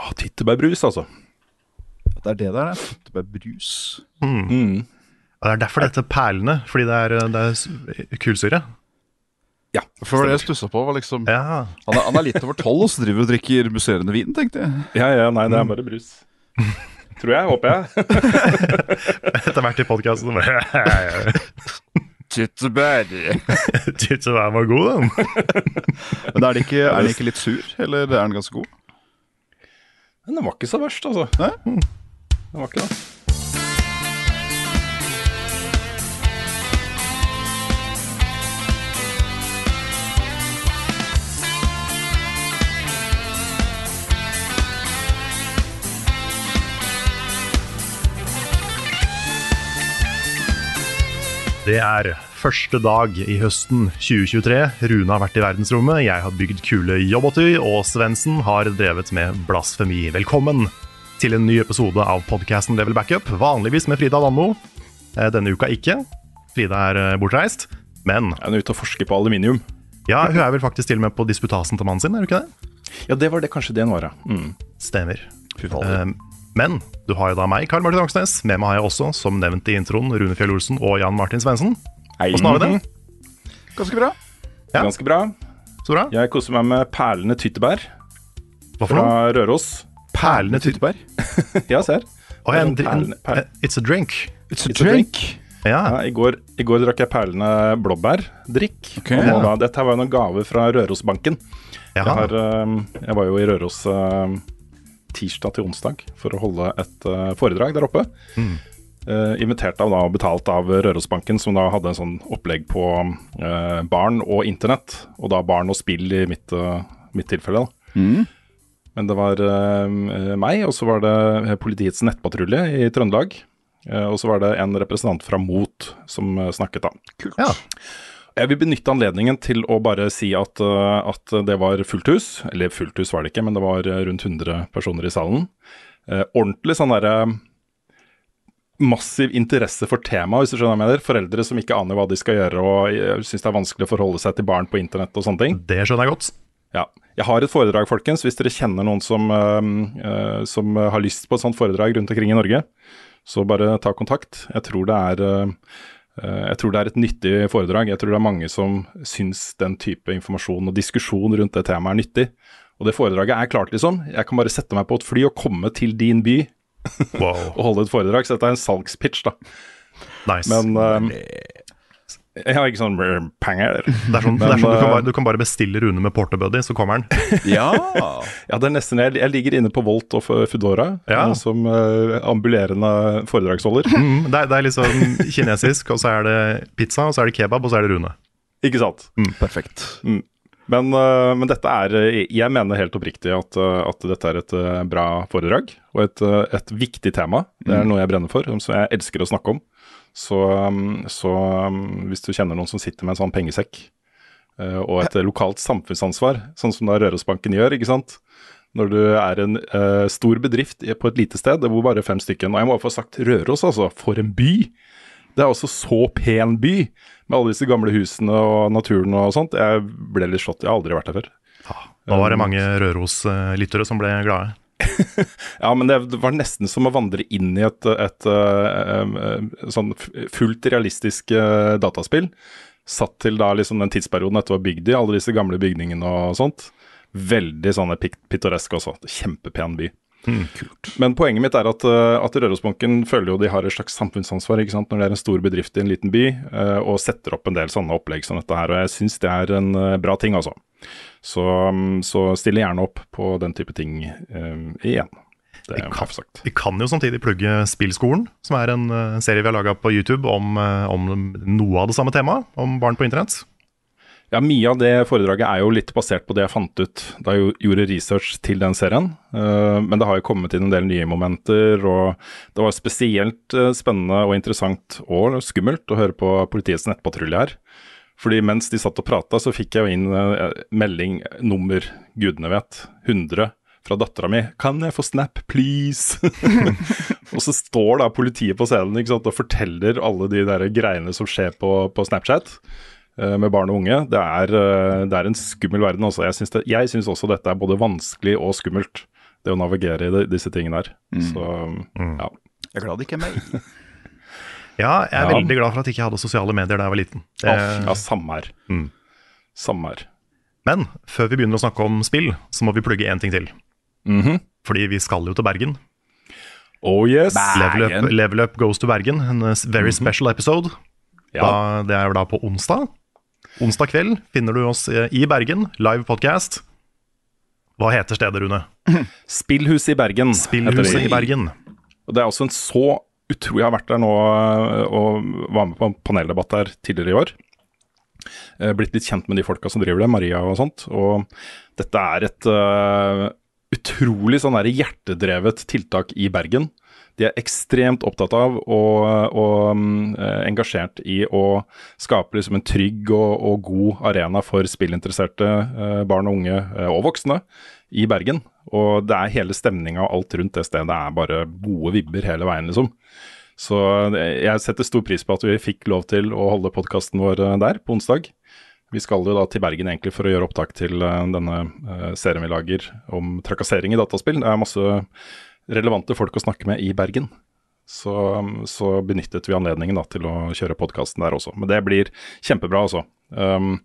Ah, Tyttebærbrus, altså. Det er det der, det. Det er brus. Mm. Og Det er derfor det heter perlene, fordi det er, det er kulsyre. Ja. For det var det jeg stussa på. var liksom Ja. han, er, han er litt over tolv og så driver og drikker musserende vin, tenkte jeg. ja, ja, nei, det er bare brus. Tror jeg, håper jeg. Etter hvert i podkasten Tyttebær. Tyttebær var god, den. Men er den ikke, er ikke litt sur, eller er den ganske god? Men den var ikke så verst, altså. Nei? Den var ikke det. Det er første dag i høsten 2023. Rune har vært i verdensrommet, jeg har bygd kule jobbåtøy, og Svendsen har drevet med blasfemi. Velkommen til en ny episode av podcasten Level Backup, vanligvis med Frida Danmo. Eh, Denne uka ikke. Frida er eh, bortreist. Men Jeg er ute og forsker på aluminium. ja, hun er vel faktisk til og med på disputasen til mannen sin, er hun ikke det? Ja, det var det kanskje det hun var, ja. Mm. Stemmer. Fy faen. Eh, Men du har jo da meg, Karl Martin Aksnes. Med meg har jeg også, som nevnt i introen, Rune Fjell Olsen og Jan Martin Svendsen. Åssen har vi det? Ganske bra. Ja. Ganske bra. Så bra. Jeg koser meg med perlende tyttebær Hva for fra noe? Røros. Perlende tyttebær? Ja, ser. her. Oh, en, en, It's a drink. It's a It's a drink. Ja. Ja, i, går, I går drakk jeg perlende blåbærdrikk. Okay, ja. da- Dette var jo noen gave fra Rørosbanken. Jeg, har, eh, jeg var jo i Røros eh, tirsdag til onsdag for å holde et eh, foredrag der oppe. Mm. Uh, invitert av da, og betalt av Rørosbanken, som da hadde en sånn opplegg på uh, barn og internett. Og da barn og spill i mitt, uh, mitt tilfelle. da. Mm. Men det var meg, og så var det politiets nettpatrulje i Trøndelag. eh, og så var det en representant fra Mot som snakket, da. Kult. Ja. Jeg vil benytte anledningen til å bare si at, eh, at det var fullt hus. Eller fullt hus var det ikke, men det var eh, rundt 100 personer i salen. Eh, ordentlig sånn derre massiv interesse for temaet, hvis du skjønner hva jeg mener. Foreldre som ikke aner hva de skal gjøre og syns det er vanskelig å forholde seg til barn på internett og sånne ting. Det skjønner jeg godt. Ja. Jeg har et foredrag, folkens. Hvis dere kjenner noen som, øh, som har lyst på et sånt foredrag rundt omkring i Norge, så bare ta kontakt. Jeg tror det er øh, jeg tror det er et nyttig foredrag. Jeg tror det er mange som syns den type informasjon og diskusjon rundt det temaet er nyttig. Og det foredraget er klart, liksom. Jeg kan bare sette meg på et fly og komme til din by Wow. og holde et foredrag. Så dette er en salgspitch, da. Nice. Men øh, jeg har ikke sånn penger. det er sånn, det er sånn du, kan bare, du kan bare bestille Rune med portabuddy, så kommer han. Ja. Ja, det er nesten jeg, jeg ligger inne på Volt og Foodora Ja. eh, som eh, ambulerende foredragsholder. Mm, det, er, det er liksom kinesisk, og så er det pizza, og så er det kebab, og så er det Rune. Ikke sant? Perfekt. Men, eh, men dette er eh, Jeg mener helt oppriktig at, eh, at dette er et eh, bra foredrag, og et, eh, et viktig tema. Det er noe jeg brenner for, som jeg elsker å snakke om. Så, um, så um, hvis du kjenner noen som sitter med en sånn pengesekk, eh, og et lokalt samfunnsansvar, sånn som da Rørosbanken gjør, ikke sant. Når du er en uh, stor bedrift på et lite sted hvor bare fem stykken Og jeg må få sagt Røros, altså. For en by! Det er også så pen by, med alle disse gamle husene og naturen og sånt. Jeg ble litt slått. Jeg har aldri vært der før. Da var det mange Røros-lyttere som ble glade. Ja, men det, var nesten som å vandre inn i et, et, et, et sånn fullt realistisk eh, dataspill. Satt til da liksom den tidsperioden dette var bygd i, alle disse gamle bygningene og sånt. Veldig sånn pittoresk også. Kjempepen by. Men poenget mitt er at, eh, at Rørosbanken føler jo de har et slags samfunnsansvar ikke sant? når det er en stor bedrift i en liten by, eh, og setter opp en del sånne opplegg som dette her. Og jeg syns det er en eh, bra ting, altså. Så, mm, så stille gjerne opp på den type ting eh, igjen. Det er kan, sagt. vi kan jo samtidig plugge Spillskolen, som er en uh, serie vi har laga på YouTube om, uh, om noe av det samme temaet, om barn på internett. Ja, Mye av det foredraget er jo litt basert på det jeg fant ut da jeg gjorde research til den serien. Men det har jo kommet inn en del nye momenter, og det var spesielt spennende og interessant og skummelt å høre på politiets nettpatrulje her. Fordi mens de satt og prata, så fikk jeg jo inn uh, melding nummer gudene vet, 100 fra dattera mi 'Kan jeg få Snap, please?' og så står da politiet på scenen ikke sant, og forteller alle de der greiene som skjer på, på Snapchat uh, med barn og unge. Det er, uh, det er en skummel verden. Også. Jeg syns, det, jeg syns også dette er både vanskelig og skummelt, det å navigere i de, disse tingene her. Mm. Så ja. Jeg er glad det ikke er meg. Ja, jeg er Ja. veldig glad for at jeg ikke hadde sosiale medier da jeg var liten. Det, ja, samme her. Mm. Samme her. Men før vi begynner å snakke om spill, så må vi plugge én ting til. Mhm. Fordi vi skal jo til Bergen. Oh yes. Level up, level up goes to Bergen. En uh, very special episode. Ja. Da, det er da på onsdag. Onsdag kveld finner du oss eh, i Bergen, live podcast. Hva heter stedet, Rune? Spillhuset i Bergen. Spillhuset i Bergen. Og det er også en så utrolig Jeg har vært der nå øh, og var med på en paneldebatt der tidligere i år. Eh, Blitt litt kjent med de folka som driver det, Maria og sånt. Og dette er et uh, utrolig sånn der hjertedrevet tiltak i Bergen. De er ekstremt opptatt av og, og eh, engasjert i å skape liksom en trygg og, og god arena for spillinteresserte uh, barn og unge uh, og voksne i Bergen. Og det er hele stemninga og alt rundt det stedet er bare gode vibber hele veien, liksom. Så jeg setter stor pris på at vi fikk lov til å holde podkasten vår eh, der på onsdag. Vi skal jo da til Bergen egentlig for å gjøre opptak til eh, denne eh, serien vi lager om trakassering i dataspill. Det er masse relevante folk å snakke med i Bergen. Så, så benyttet vi anledningen da til å kjøre podkasten der også. Men det blir kjempebra, altså. Um,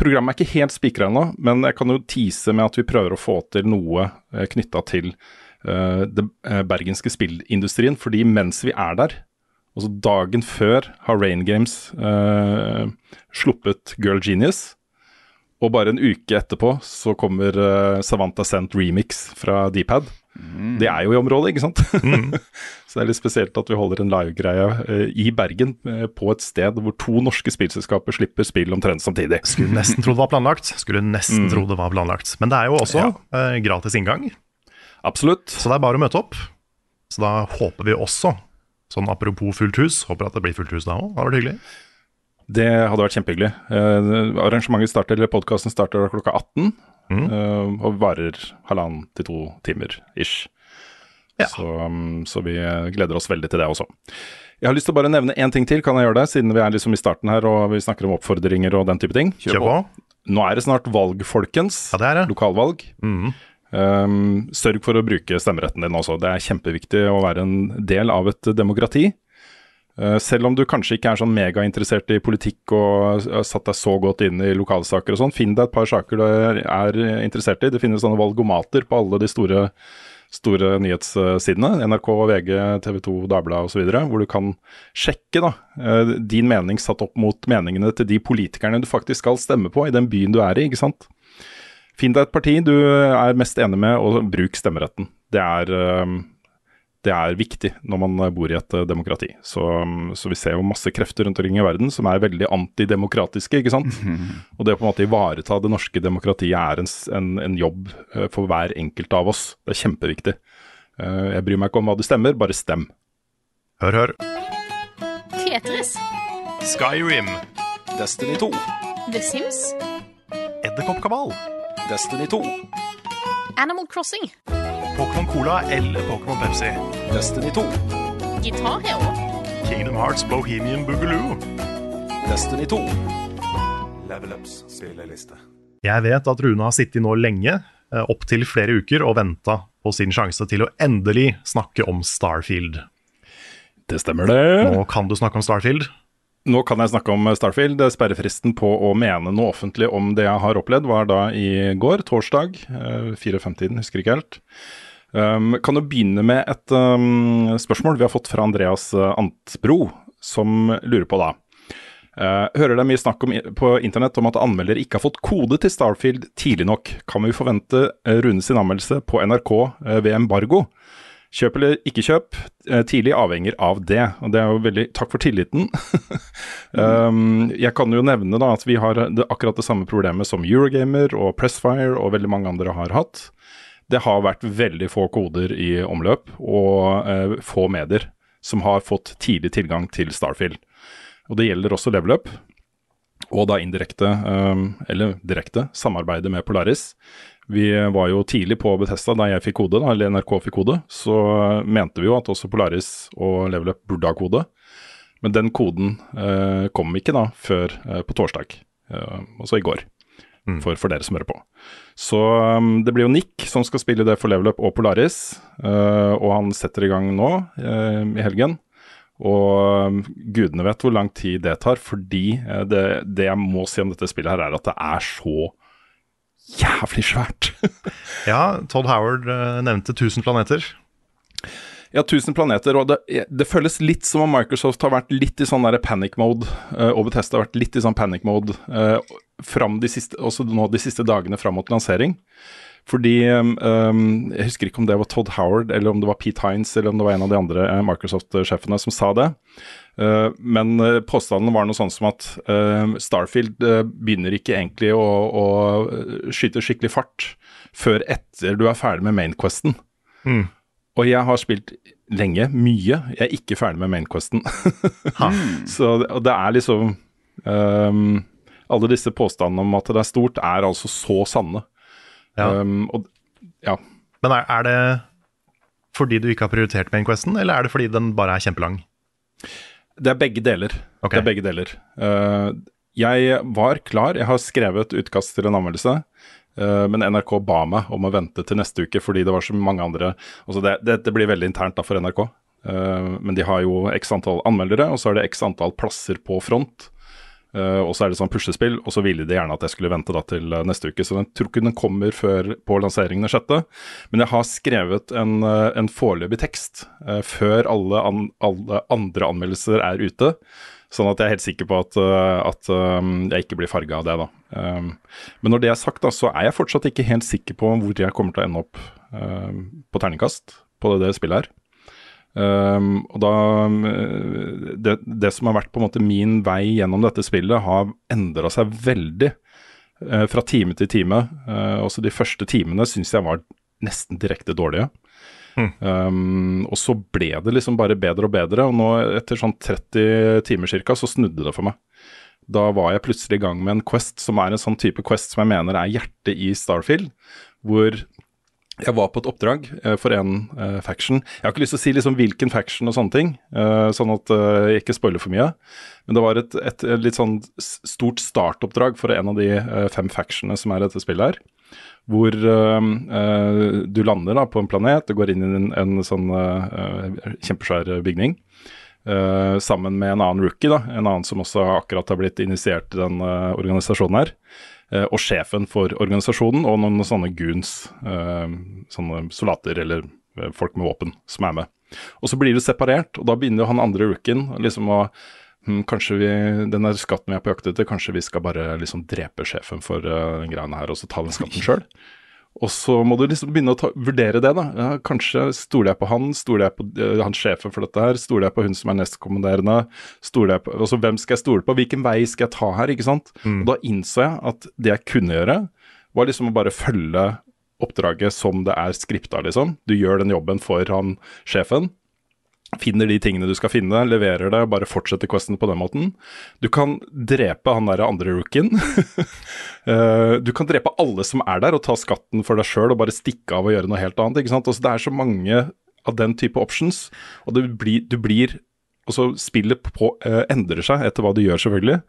programmet er ikke helt spikra ennå, men jeg kan jo tease med at vi prøver å få til noe uh, knytta til uh, det eh, bergenske spillindustrien. Fordi mens vi er der, altså dagen før, har Rain Games uh, sluppet Girl Genius. Og bare en uke etterpå så kommer uh, Savanta Sent remix fra Dpad. Det er jo i området, ikke sant? så det er litt spesielt at vi holder en livegreie uh, i Bergen, uh, på et sted hvor to norske spillselskaper slipper spill omtrent samtidig. Skulle nesten tro det var planlagt. Skulle nesten Mm. tro det var planlagt. Men det er jo også Ja. uh, gratis inngang, Absolutt. så det er bare å møte opp. Så da håper vi også, sånn apropos fullt hus, håper at det blir fullt hus da òg. Det hadde vært hyggelig. Det hadde vært kjempehyggelig. Arrangementet starter, eller podkasten starter klokka 18. eh, og varer halvannen til to timer ish. Ja. Så, um, så vi gleder oss veldig til det også. Jeg har lyst til å bare nevne én ting til, kan jeg gjøre det? Siden vi er liksom i starten her og vi snakker om oppfordringer og den type ting. Kjør på. Nå er det snart valg, folkens. Ja, det er det. Lokalvalg. Mm. Um, sørg for å bruke stemmeretten din også. Det er kjempeviktig å være en del av et demokrati. Uh, selv om du kanskje ikke er sånn megainteressert i politikk og har satt deg så godt inn i lokalsaker og sånn, finn deg et par saker du er interessert i. Det finnes sånne valgomater på alle de store, store nyhetssidene. NRK, VG, TV 2, Dagbladet osv. Hvor du kan sjekke da, uh, din mening satt opp mot meningene til de politikerne du faktisk skal stemme på i den byen du er i. ikke sant? Finn deg et parti du er mest enig med, og bruk stemmeretten. Det er, um, det er viktig når man bor i et uh, demokrati. Så, um, så vi ser jo masse krefter rundt omkring i verden som er veldig antidemokratiske, ikke sant. Og det å på en måte ivareta det norske demokratiet er en, en, en jobb uh, for hver enkelt av oss. Det er kjempeviktig. Jeg bryr meg ikke om hva du stemmer, bare stem. Hør, hør. Tetris. Skyrim. Destiny 2. The Sims. Edderkoppkabal. Destiny 2. Animal Crossing. Pokémon Cola eller Pokémon Pepsi. Destiny 2. Guitar Hero. Kingdom Hearts Bohemian Boogaloo. Destiny 2. Level Ups spilleliste. Jeg vet at Rune har sittet nå lenge, eh, opptil flere uker, og venta på sin sjanse til å endelig snakke om Starfield. Det stemmer det. Nå kan du snakke om Starfield. Nå kan jeg snakke om Starfield. Sperrefristen på å mene noe offentlig om det jeg har opplevd, var da i går, torsdag. eh, 4-5-tiden, husker ikke helt. Um, kan jo begynne med et um, spørsmål vi har fått fra Andreas eh, Antbro, som lurer på da. Uh, hører det mye snakk om, på internett om at anmeldere ikke har fått kode til Starfield tidlig nok. Kan vi forvente eh, Rune sin anmeldelse på NRK ved embargo? Kjøp eller ikke kjøp, tidlig avhenger av det. Og det er jo veldig Takk for tilliten. um, jeg kan jo nevne da at vi har det, akkurat det samme problemet som Eurogamer og Pressfire og veldig mange andre har hatt. Det har vært veldig få koder i omløp og eh, få medier som har fått tidlig tilgang til Starfield. Og det gjelder også Level Up. Og da indirekte, eh, eller direkte, samarbeidet med Polaris. Vi var jo tidlig på Betesta da jeg fikk kode, da, eller NRK fikk kode. Så mente vi jo at også Polaris og Level Up burde ha kode. Men den koden eh, kom ikke da før eh, på torsdag, eh, altså i går. For, for, dere som hører på. Så um, det blir jo Nick som skal spille det for Level Up og Polaris. uh, og han setter i gang nå uh, i helgen. Og um, gudene vet hvor lang tid det tar, fordi uh, det, det jeg må si om dette spillet her, er at det er så jævlig svært. Ja, Todd Howard eh, nevnte 1000 planeter. Ja, 1000 planeter, og det, det føles litt som om Microsoft har vært litt i sånn der panic mode, eh, og Bethesda har vært litt i sånn panic mode eh, fram de siste, også nå de siste dagene fram mot lansering. Fordi um, Jeg husker ikke om det var Todd Howard eller om det var Pete Hines eller om det var en av de andre Microsoft-sjefene som sa det. Uh, men påstanden var noe sånn som at uh, Starfield begynner ikke egentlig å, å, skyte skikkelig fart før etter du er ferdig med mainquesten. Mm. Og jeg har spilt lenge, mye. Jeg er ikke ferdig med mainquesten. Så og det er liksom um, Alle disse påstandene om at det er stort, er altså så sanne. Ja. Um, og, ja. Men er, er det fordi du ikke har prioritert mainquesten, eller er det fordi den bare er kjempelang? Det er begge deler. Okay. Det er begge deler. Uh, jeg var klar, jeg har skrevet utkast til en anmeldelse. Uh, men NRK ba meg om å vente til neste uke fordi det var så mange andre altså det, Dette blir veldig internt da for NRK. Uh, men de har jo x antall anmeldere, og så er det x antall plasser på front. Uh, og så er det sånn puslespill, og så ville de gjerne at jeg skulle vente da til neste uke. Så jeg tror ikke den kommer før på lanseringen den sjette. Men jeg har skrevet en, en foreløpig tekst før alle, an, alle andre anmeldelser er ute. Sånn at jeg er helt sikker på at, uh, at um, jeg ikke blir farga av det, da. Um, men når det er sagt, da, så er jeg fortsatt ikke helt sikker på hvor jeg kommer til å ende opp på terningkast på det, spillet her. Og da det, det som har vært på en måte min vei gjennom dette spillet, har endra seg veldig fra time til time. Også de første timene syns jeg var nesten direkte dårlige. Um, og så ble det liksom bare bedre og bedre, og nå etter sånn 30 timer cirka, så snudde det for meg. Da var jeg plutselig i gang med en quest som er en sånn type quest som jeg mener er hjertet i Starfield, hvor jeg var på et oppdrag eh, for en uh, faction. Jeg har ikke lyst til å si liksom hvilken faction og sånne ting, uh, sånn at uh, jeg ikke spoiler for mye. Men det var et, et, et litt sånn stort startoppdrag for en av de fem factionene som er i dette spillet her. Hvor eh, eh, du lander da på en planet, og går inn i en, en sånn eh, eh, kjempesvær bygning. Uh, sammen med en annen rookie, da, en annen som også akkurat har blitt initiert i den uh, organisasjonen her Uh, og sjefen for organisasjonen, og noen sånne goons, sånne soldater eller folk med våpen, som er med. Og så blir du separert, og da begynner han andre rookien liksom å hm, Kanskje vi, den der skatten vi er på jakt etter, kanskje vi skal bare liksom drepe sjefen for uh, den greiene her, og så ta den skatten sjøl? Og så må du liksom begynne å ta, vurdere det, da. Ja, kanskje stoler jeg på han, stoler jeg på uh, han sjefen for dette her, stoler jeg på hun som er nestkommanderende, stoler jeg på Altså hvem skal jeg stole på, hvilken vei skal jeg ta her, ikke sant. Og da innså jeg at det jeg kunne gjøre, var liksom å bare følge oppdraget som det er skripta, liksom. Du gjør den jobben for han sjefen. Finner de tingene du skal finne, leverer det, bare fortsetter questen på den måten. Du kan drepe han der andre rookien. Eh, du kan drepe alle som er der, og ta skatten for deg sjøl og bare stikke av og gjøre noe helt annet. ikke sant? Altså, det er så mange av den type options, og blir, du blir Altså, spillet på, uh, endrer seg etter hva du gjør, selvfølgelig,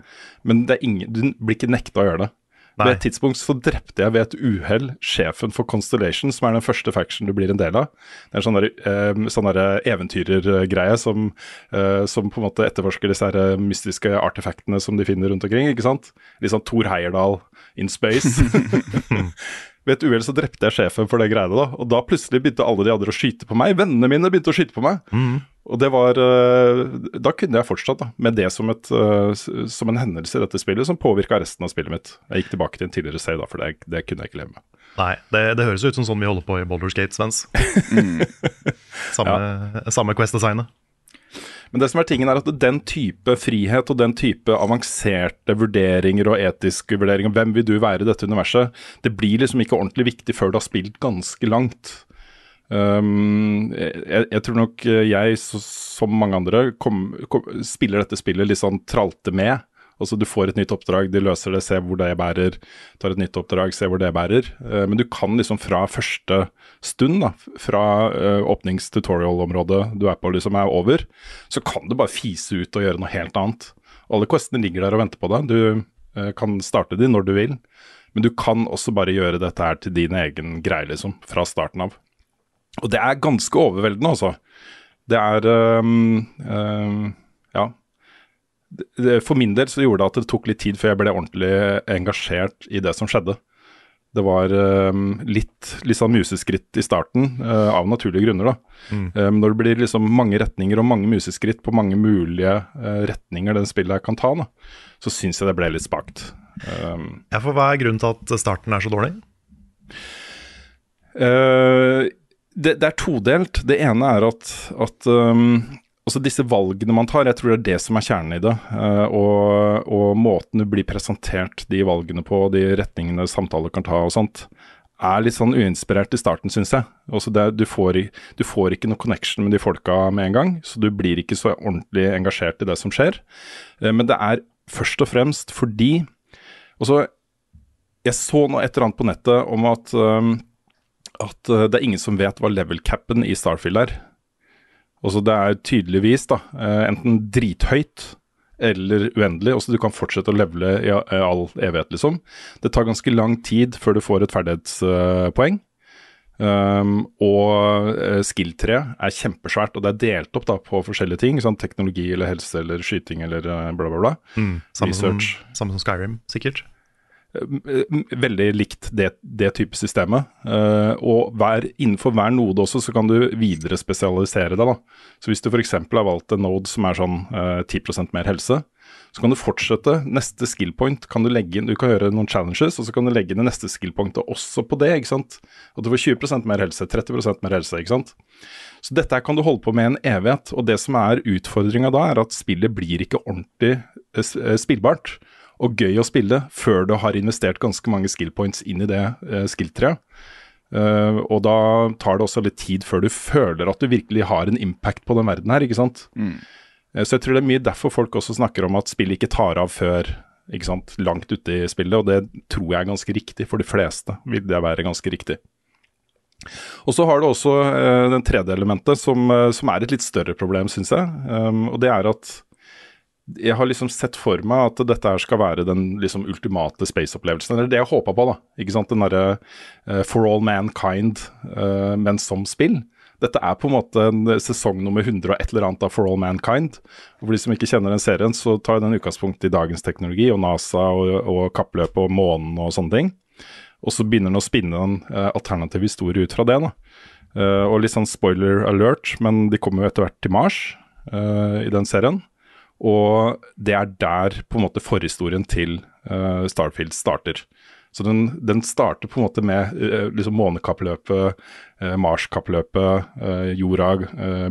men ingen, du blir ikke nekta å gjøre det. Nei. Ved et tidspunkt så drepte jeg ved et uhell sjefen for Constellation, som er den første faction du blir en del av. Det er en sånn der, eh, sånn der eventyrergreie som, eh, som på en måte etterforsker disse her eh, mystiske artefaktene som de finner rundt omkring, ikke sant? Litt sånn Thor Heyerdahl in space. Ved et uhell så drepte jeg sjefen for det greiene, da. Og da plutselig begynte alle de andre å skyte på meg. Vennene mine begynte å skyte på meg. Og det var eh, Da kunne jeg fortsatt da, med det som, et, eh, som en hendelse i dette spillet som påvirka resten av spillet mitt. Jeg gikk tilbake til en tidligere save, da, for det, det kunne jeg ikke leve med. Nei, det, det høres ut som sånn vi holder på i Boulder Gate, Svens. samme, samme Quest-designet. Men det som er tingen er at den type frihet og den type avanserte vurderinger og etiske vurderinger, hvem vil du være i dette universet, det blir liksom ikke ordentlig viktig før du har spilt ganske langt. Um, jeg, jeg tror nok jeg, så, som mange andre, kom, kom, spiller dette spillet litt sånn tralte med. Altså Du får et nytt oppdrag, de løser det, ser hvor det bærer. Tar et nytt oppdrag, ser hvor det bærer. Eh, men du kan liksom fra første stund, da, fra uh, åpnings-tutorial-området du er på liksom er over, så kan du bare fise ut og gjøre noe helt annet. Alle questene ligger der og venter på deg. Du eh, kan starte de når du vil, men du kan også bare gjøre dette her til din egen greie, liksom, fra starten av. Og det er ganske overveldende, altså. Det er um, um, for min del så gjorde det at det tok litt tid før jeg ble ordentlig engasjert i det som skjedde. Det var um, litt, litt sånn museskritt i starten, uh, av naturlige grunner. da. Mm. Um, når det blir liksom mange retninger og mange museskritt på mange mulige uh, retninger den spillet her kan ta, da, så syns jeg det ble litt spakt. Um, Ja, for Hva er grunnen til at starten er så dårlig? Uh, det, det, er todelt. Det ene er at, at um, altså disse valgene man tar, jeg tror det er det som er kjernen i det. Uh, og, og, måten du blir presentert de valgene på, de retningene samtaler kan ta og sånt, er litt sånn uinspirert i starten, syns jeg. Altså det, du, får, du, får, ikke noe connection med de folka med en gang, så du blir ikke så ordentlig engasjert i det som skjer. Uh, men det er først og fremst fordi også, Jeg så noe et eller annet på nettet om at um, at det er ingen som vet hva level capen i Starfield er. Også det er tydeligvis da, uh, enten drithøyt eller uendelig. Også du kan fortsette å levele i uh, all evighet, liksom. Det tar ganske lang tid før du får et ferdighetspoeng. Um, og skill-treet er kjempesvært, og det er delt opp da, på forskjellige ting. Sånn teknologi eller helse eller skyting eller bla, bla, bla. Mm, samme, som, samme som Skyrim, sikkert. Veldig likt det, det type systemet. Uh, og hver, innenfor hver node også så kan du videre spesialisere deg. da. Så hvis du f.eks. har valgt en node som er sånn uh, 10% mer helse, så kan du fortsette. Neste skill point kan du legge inn. Du kan gjøre noen challenges, og så kan du legge inn det neste skill pointet også på det. ikke sant? At du får 20% mer helse, 30% mer helse. ikke sant? Så dette kan du holde på med en evighet. Og det som er utfordringa da, er at spillet blir ikke ordentlig spillbart og gøy å spille før du har investert ganske mange skill points inn i det uh, skill-treet. Uh, og da tar det også litt tid før du føler at du virkelig har en impact på den verden her, ikke sant. Mm. Uh, så jeg tror det er mye derfor folk også snakker om at spillet ikke tar av før ikke sant, langt ute i spillet, og det tror jeg er ganske riktig. For de fleste vil det være ganske riktig. Og så har du også uh, den tredje elementet, som, som, er et litt større problem, syns jeg. Um, og det er at jeg har liksom sett for meg at dette her skal være den liksom ultimate space-opplevelsen. Eller det jeg håpa på, da. Ikke sant? Den derre uh, For all mankind, uh, men som spill. Dette er på en måte en sesong nummer 100 og et eller annet av For all mankind. Og For de som ikke kjenner den serien, så tar den utgangspunkt i dagens teknologi og NASA og, og kappløpet og månen og sånne ting. Og så begynner den å spinne en uh, alternativ historie ut fra det. da. og litt sånn spoiler alert, men de kommer jo etter hvert til Mars i den serien. Og det er der på en måte forhistorien til uh, Starfield starter. Så den, den, starter på en måte med uh, liksom månekappløpet, uh, Mars-kappløpet, jorda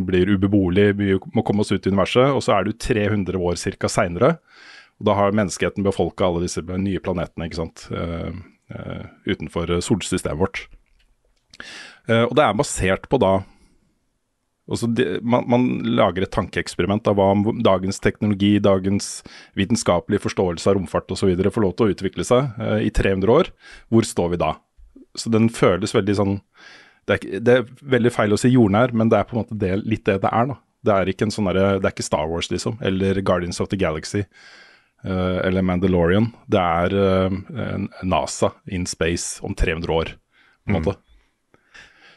blir ubeboelig, vi må komme oss ut i universet. Og så er du 300 år ca. seinere, og da har menneskeheten befolka alle disse nye planetene ikke sant? utenfor solsystemet vårt. og det er basert på da det, man, man, lager et tankeeksperiment av hva om dagens teknologi, dagens vitenskapelige forståelse av romfart osv. får lov til å utvikle seg eh, i 300 år. Hvor står vi da? Så den føles veldig sånn Det er, det er veldig feil å si jordnær, men det er på en måte det, litt det det er. da. Det er ikke sånn der, det er ikke Star Wars, liksom, eller Guardians of the Galaxy. Uh, eller Mandalorian. Det er uh, NASA in space om 300 år, på en måte.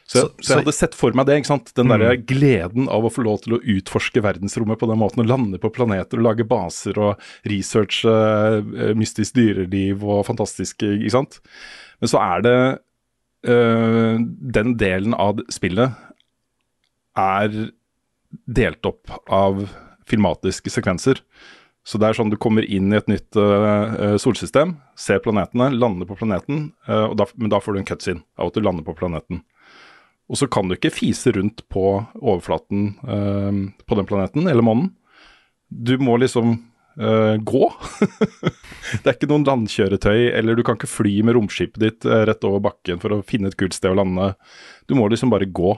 Så, så, så, jeg hadde sett for meg det. ikke sant? Den mm. der gleden av å få lov til å utforske verdensrommet på den måten. Å lande på planeter og lage baser og researche uh, mystisk dyreliv og fantastisk ikke sant? Men så er det uh, Den delen av spillet er delt opp av filmatiske sekvenser. Så det er sånn du kommer inn i et nytt uh, solsystem, ser planetene, lander på planeten, uh, da, men da får du en cutscene av at du lander på planeten. Og så kan du ikke fise rundt på overflaten uh, på den planeten, eller månen. Du må liksom gå. det er ikke noen landkjøretøy, eller du kan ikke fly med romskipet ditt rett over bakken for å finne et kult sted å lande. Du må liksom bare gå.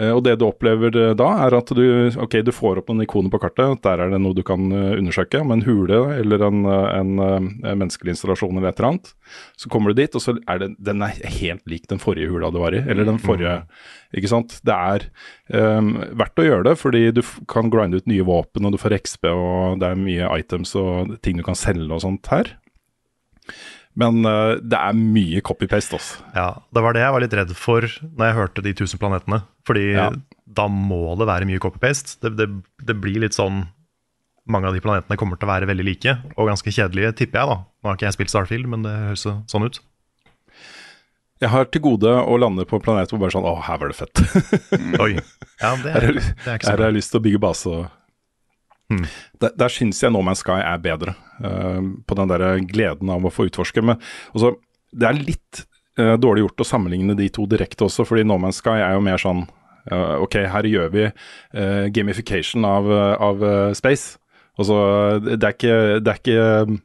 Eh, og det du opplever eh, da, er at du, okay, du får opp noen ikoner på kartet. Der er det noe du kan eh, undersøke, om en hule eller en, en, en menneskelig installasjon eller et eller annet. Så kommer du dit, og så er det, den er helt lik den forrige hula du var i. Eller den forrige Ikke sant. Det er um, verdt å gjøre det, fordi du kan grinde ut nye våpen, og du får XP, og det er mye items og ting du kan selge og sånt her. Men uh, det er mye copy-paste. Altså. Ja, Det var det jeg var litt redd for når jeg hørte De tusen planetene. Fordi ja. da må det være mye copy-paste. Det, det, det, blir litt sånn Mange av de planetene kommer til å være veldig like og ganske kjedelige, tipper jeg. da. Nå har ikke jeg spilt Starfield, men det høres sånn ut. Jeg har til gode å lande på en planet hvor bare sånn Å, her var det fett. Oi. Ja, det er, er. Her har jeg lyst til å bygge base og Mm. Der, der syns jeg No Man's Sky er bedre, uh, på den der gleden av å få utforske. Men også, det er litt uh, dårlig gjort å sammenligne de to direkte også, fordi No Man's Sky er jo mer sånn uh, Ok, her gjør vi gamification av, av space. Altså, det er ikke, det er ikke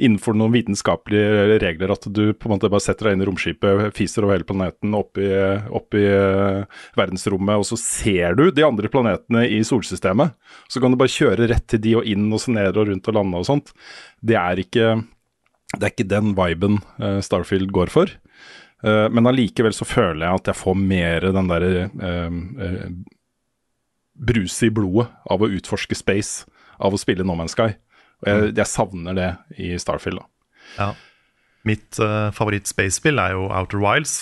innenfor noen vitenskapelige regler at du på en måte bare setter deg inn i romskipet, fiser over hele planeten, opp i, opp i uh, verdensrommet, og så ser du de andre planetene i solsystemet. Så kan du bare kjøre rett til de og inn og så ned og rundt og lande og sånt. Det er ikke, det er ikke den viben uh, Starfield går for. Uh, men allikevel så føler jeg at jeg får mer den derre bruset i blodet av å utforske space av å spille No Man's Sky. Og jeg, mm. jeg savner det i Starfield. da. Ja. Mitt uh, favoritt-spacespill er jo Outer Wilds.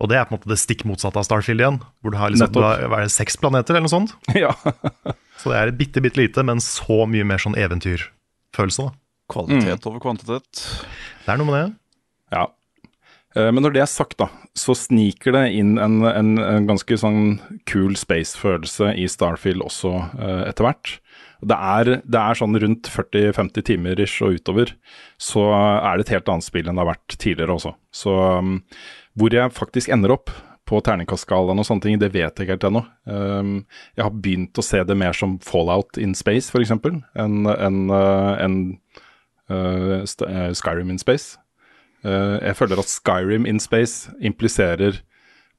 Og det er på en måte det stikk motsatte av Starfield igjen. Hvor du har liksom, du har, er det seks planeter eller noe sånt. Ja. så det er et bitte, bitte lite, men så mye mer sånn eventyrfølelse. da. Kvalitet mm. over kvantitet. Det er noe med det. Ja. Eh, men når det er sagt, da, så sniker det inn en, en, en ganske sånn cool space-følelse i Starfield også uh, etter hvert. Det er, det er sånn rundt 40-50 timer ish og utover, så er det et helt annet spill enn det har vært tidligere også. Så um, hvor jeg faktisk ender opp på terningkastskalaen og sånne ting, det vet jeg ikke helt ennå. Um, jeg har begynt å se det mer som Fallout in Space, f.eks., enn en, en, uh, Skyrim in Space. Uh, jeg føler at Skyrim in Space impliserer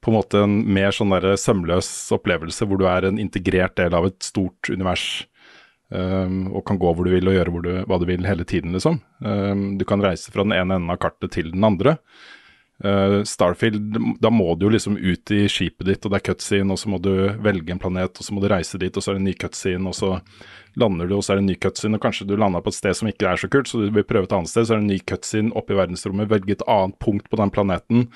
på en måte en mer sånn der sømløs opplevelse, hvor du er en integrert del av et stort univers Um, og kan gå hvor du vil og gjøre du, hva du vil hele tiden, liksom. Um, du kan reise fra den ene enden av kartet til den andre. Uh, Starfield, da må du jo liksom ut i skipet ditt, og det er cutscene, og så må du velge en planet, og så må du reise dit, og så er det en ny cutscene, og så lander du, og så er det en ny cutscene, og kanskje du lander på et sted som ikke er så kult, så du vil prøve et annet sted, så er det en ny cutscene oppe i verdensrommet, velge et annet punkt på den planeten.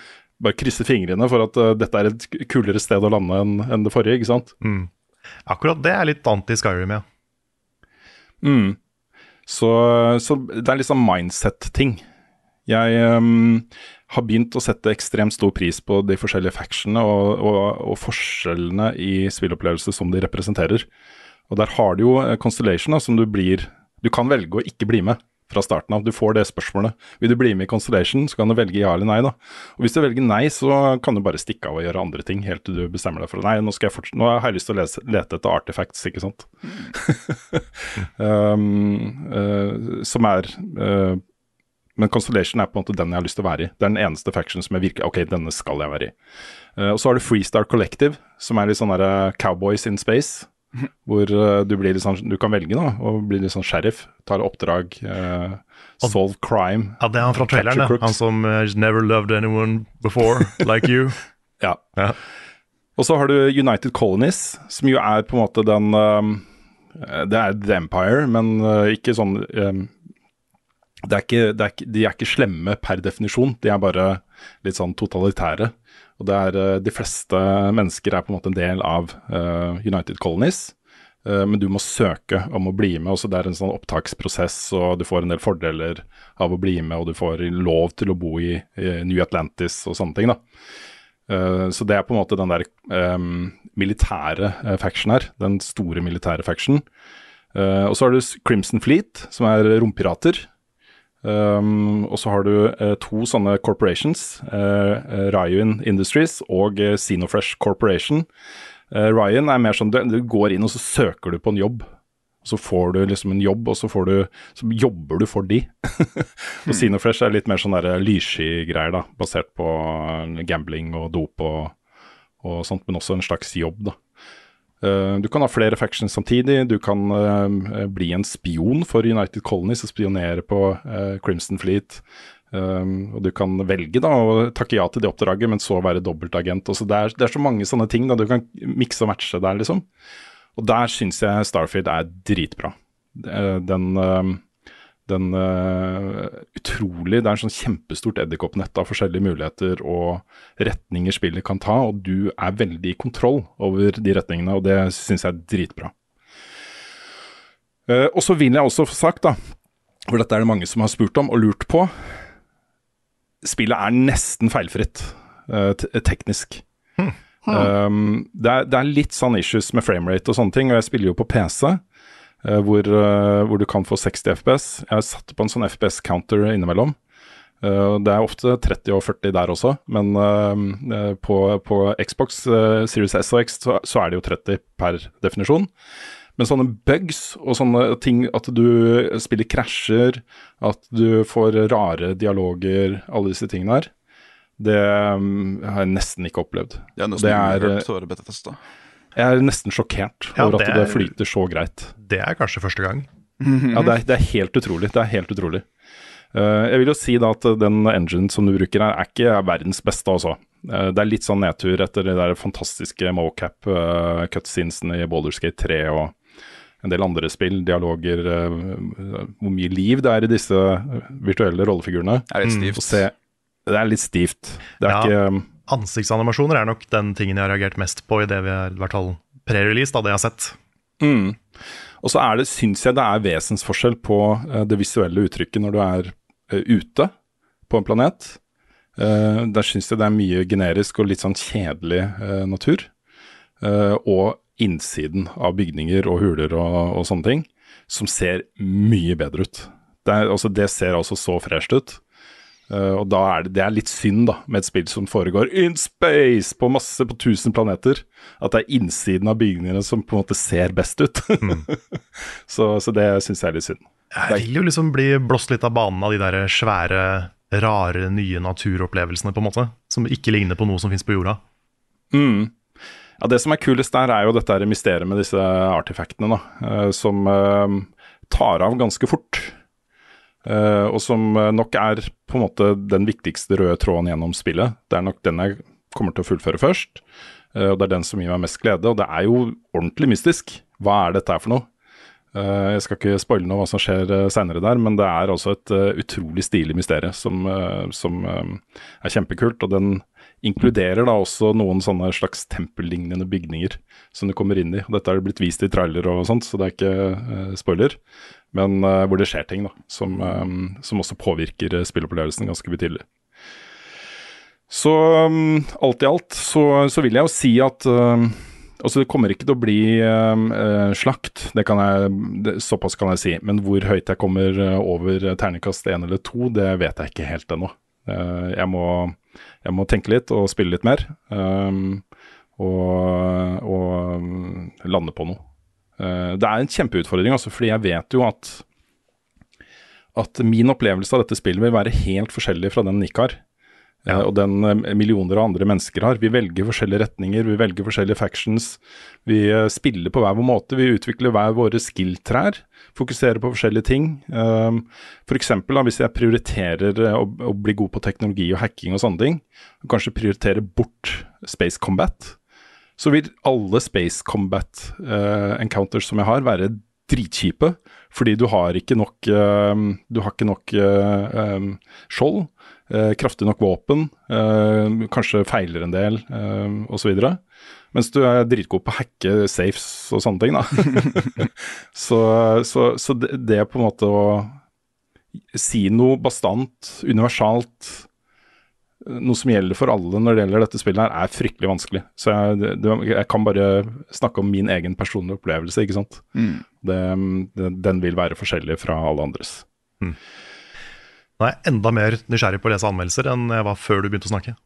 Bare krysse fingrene for at uh, dette er et kulere sted å lande enn en det forrige, ikke sant? Mm. Akkurat det er litt anti-Skyrim, ja. Mm. Så, så, det er sånn mindset-ting. Jeg um, har begynt å sette ekstremt stor pris på de forskjellige factionene og, og, og forskjellene i spillopplevelse som de representerer. Og der har du jo eh, Constellation, da, som du blir Du kan velge å ikke bli med fra starten av. Du får det spørsmålet. Vil du bli med i Constellation, så kan du velge ja eller nei. da. Og Hvis du velger nei, så kan du bare stikke av og gjøre andre ting, helt til du bestemmer deg for nei, nå, skal jeg nå har jeg lyst til å lese, lete etter artifacts, ikke sant. um, uh, som er uh, Men Constellation er på en måte den jeg har lyst til å være i. Det er den eneste faction som jeg virker Ok, denne skal jeg være i. Uh, og så har du Freestar Collective, som er litt sånn derre Cowboys in space. Hvor uh, du blir litt sånn, du kan velge da, å bli litt sånn sheriff. Tar oppdrag. Uh, solve crime. Ja, Det er han fra traileren, han som uh, never loved anyone before like you. ja. ja. Og så har du United Colonies, som jo er på en måte den Det er The Empire, men ikke sånn um, det er ikke, det er ikke, De er ikke slemme per definisjon, de er bare litt sånn totalitære. Og det er, eh, De fleste mennesker er på en måte en del av uh, United Colonies. Uh, men du må søke om å bli med. Også det er en sånn opptaksprosess, og du får en del fordeler av å bli med. Og du får lov til å bo i, New Atlantis og sånne ting. da. Eh, så det er på en måte den der um, militære faction her. Den store militære faction. Uh, og så har du Crimson Fleet, som er rompirater. Um, og så har du uh, to sånne corporations, uh, Ryan Industries og uh, Xenofresh Corporation. Ryan er mer sånn du, du går inn og så søker du på en jobb. Så får du liksom en jobb, og så, får du, så jobber du for de. og Xenofresh er litt mer sånn lyssky-greier, da, basert på gambling og dop og, og sånt, men også en slags jobb, da. Uh, du kan ha flere factions samtidig. Du kan uh, bli en spion for United Colonies og spionere på uh, Crimson Fleet. Um, og du kan velge da å takke ja til det oppdraget, men så være dobbeltagent. Det er, det, er, så mange sånne ting da du kan mikse og matche der, liksom. Og der syns jeg Starfield er dritbra. Den den uh, utrolig Det er en sånn kjempestort edderkoppnett av forskjellige muligheter og retninger spillet kan ta, og du er veldig i kontroll over de retningene, og det syns jeg er dritbra. Uh, og så vil jeg også få sagt, da, for dette er det mange som har spurt om og lurt på Spillet er nesten feilfritt uh, teknisk. Hmm. Um, det, er, det, er, litt sånn issues med framerate og sånne ting, og jeg spiller jo på PC. Eh, hvor, eh, hvor, du kan få 60 FPS. Jeg har satt på en sånn FPS-counter innimellom. Uh, det er ofte 30 og 40 der også, men på, på, Xbox Series S og X så, så, er det jo 30 per definisjon. Men sånne bugs og sånne ting, at du spiller krasjer, at du får rare dialoger, alle disse tingene her, det um, har jeg nesten ikke opplevd. Det er nesten det er, hørt å være beta-testa. Jeg er nesten sjokkert ja, over at det, er, det, flyter så greit. Det er kanskje første gang. Ja, det er, det er, helt utrolig. Det er helt utrolig. Uh, jeg vil jo si da at den engine som du bruker her, er ikke verdens beste, altså. Uh, det er litt sånn nedtur etter de der fantastiske mocap uh, cutscenesene i Boulderskate 3 og en del andre spill, dialoger, hvor mye liv det er i disse virtuelle rollefigurene. Det er litt stivt. Se, det er litt stivt. Det er ja. ikke ansiktsanimasjoner er nok den tingen jeg har reagert mest på i det vi har i hvert fall pre-release, da det jeg har sett. Mm. Og så er det, syns jeg det er vesensforskjell på uh, det visuelle uttrykket når du er uh, ute på en planet. Uh, der syns jeg det er mye generisk og litt sånn kjedelig natur. og innsiden av bygninger og huler og, og, sånne ting, som ser mye bedre ut. Det, er, altså, det ser altså så fresht ut. Uh, og da er det, det er litt synd da, med et spill som foregår in space, på masse, på 1000 planeter. At det er innsiden av bygningene som på en måte ser best ut. mm. så, så, det syns jeg er litt synd. Jeg vil jo liksom bli blåst litt av banen av de der svære, rare, nye naturopplevelsene, på en måte. Som ikke ligner på noe som fins på jorda. Mm. Ja, Det som er kulest der, er jo dette mysteriet med disse artefaktene, da. Uh, som uh, tar av ganske fort. Uh, og som eh, nok er på en måte den viktigste røde tråden gjennom spillet. Det er nok den jeg kommer til å fullføre først, uh, og det er den som gir meg mest glede. Og det er jo ordentlig mystisk. Hva er dette her for noe? Jeg skal ikke spoile noe hva som skjer uh, seinere der, men det er altså et utrolig stilig mysterium som, som er kjempekult. Og den inkluderer da også noen sånne slags tempellignende bygninger som du kommer inn i. Dette har blitt vist i trailer og sånt, så det er ikke spoiler men uh, hvor det skjer ting da, som, um, som også påvirker spillopplevelsen ganske betydelig. Så alt i alt så, så, vil jeg jo si at uh, Altså, det kommer ikke til å bli uh, slakt, det kan jeg, det, såpass kan jeg si. Men hvor høyt jeg kommer over terningkast én eller to, det vet jeg ikke helt ennå. Jeg, jeg, må tenke litt og spille litt mer. Um, og, og lande på noe. Eh, det er en kjempeutfordring, altså, fordi jeg vet jo at, at min opplevelse av dette spillet vil være helt forskjellig fra den Nick har. Ja. og den eh, millioner av andre mennesker har. Vi velger forskjellige retninger, vi velger forskjellige factions. Vi eh, spiller på hver vår måte, vi utvikler hver våre skill-trær. Fokuserer på forskjellige ting. F.eks. hvis jeg prioriterer å, bli god på teknologi og hacking og sånne ting, og kanskje prioriterer bort Space Combat, så vil alle Space Combat uh, encounters som jeg har, være dritkjipe. Fordi du har ikke nok uh, Du har ikke nok uh, um, skjold, kraftig nok våpen, kanskje feiler en del, uh, osv. Mens du er dritgod på å hacke safes og sånne ting, da. så, så, så det, det på en måte å si noe bastant, universalt, noe som gjelder for alle når det gjelder dette spillet, her, er fryktelig vanskelig. Så jeg, det, jeg kan bare snakke om min egen personlige opplevelse, ikke sant. Mm. Det, det, den vil være forskjellig fra alle andres. Nå er jeg enda mer nysgjerrig på å lese anmeldelser enn jeg var før du begynte å snakke.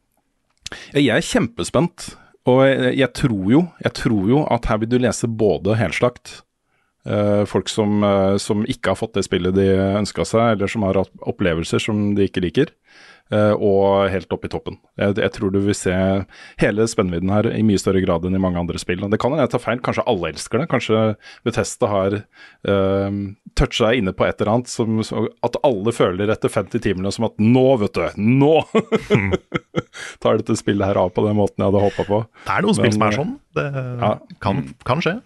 Jeg er kjempespent, og jeg, jeg, tror jo, jeg tror jo at her vil du lese både helslakt Uh, Folk som, uh, som ikke har fått det spillet de ønska seg, eller som har hatt opplevelser som de ikke liker. Eh, og helt opp i toppen. Jeg, jeg tror du vil se hele spennvidden her i mye større grad enn i mange andre spill. Det kan hende jeg tar feil, kanskje alle elsker det. Kanskje Bethesda har uh, toucha inne på et eller annet som, som, at alle føler etter 50 timene som at nå, vet du, nå tar dette spillet her av på den måten jeg hadde håpa på. Det er noen spill som er eh, sånn. Det Ja. kan, kan skje.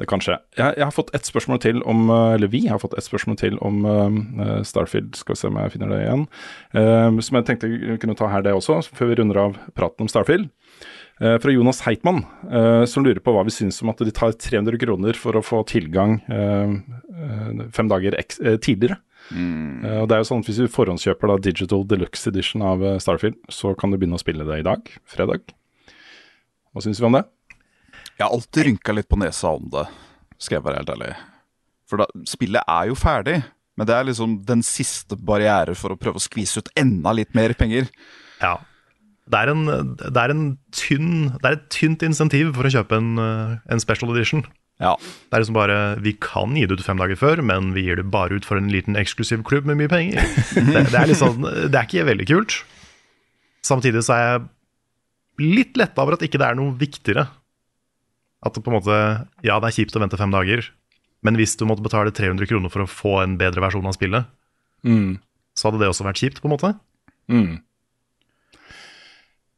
Det kan skje. Jeg, jeg har fått ett spørsmål til om eh, Eller vi har fått ett spørsmål til om uh, Starfield. Skal vi se om jeg finner det igjen. Uh, som jeg tenkte vi kunne ta her, det også, før vi runder av praten om Starfield. Uh, fra Jonas Heitmann, som lurer på hva vi syns om at de tar 300 kroner for å få tilgang fem dager tidligere. Eh, og det er jo sånn at Hvis du forhåndskjøper da Digital Deluxe Edition av Starfield, så kan du begynne å spille det i dag, fredag. Hva syns vi om det? Jeg har alltid rynka litt på nesa om det, skal jeg være helt ærlig. For da, spillet er jo ferdig, men det er liksom den siste barriere for å prøve å skvise ut enda litt mer penger. Ja. Det er, en, det, er en tynn, det er et tynt insentiv for å kjøpe en, eh, en special edition. Ja. Det er liksom bare Vi kan gi det ut fem dager før, men vi gir det bare ut for en liten eksklusiv klubb med mye penger. Det, det, er, liksom, det er ikke veldig kult. Samtidig så er jeg litt letta over at ikke det er noe viktigere. At det på en måte Ja, det er kjipt å vente fem dager, men hvis du måtte betale 300 kroner for å få en bedre versjon av spillet, så hadde det også vært kjipt, på en måte. Mm.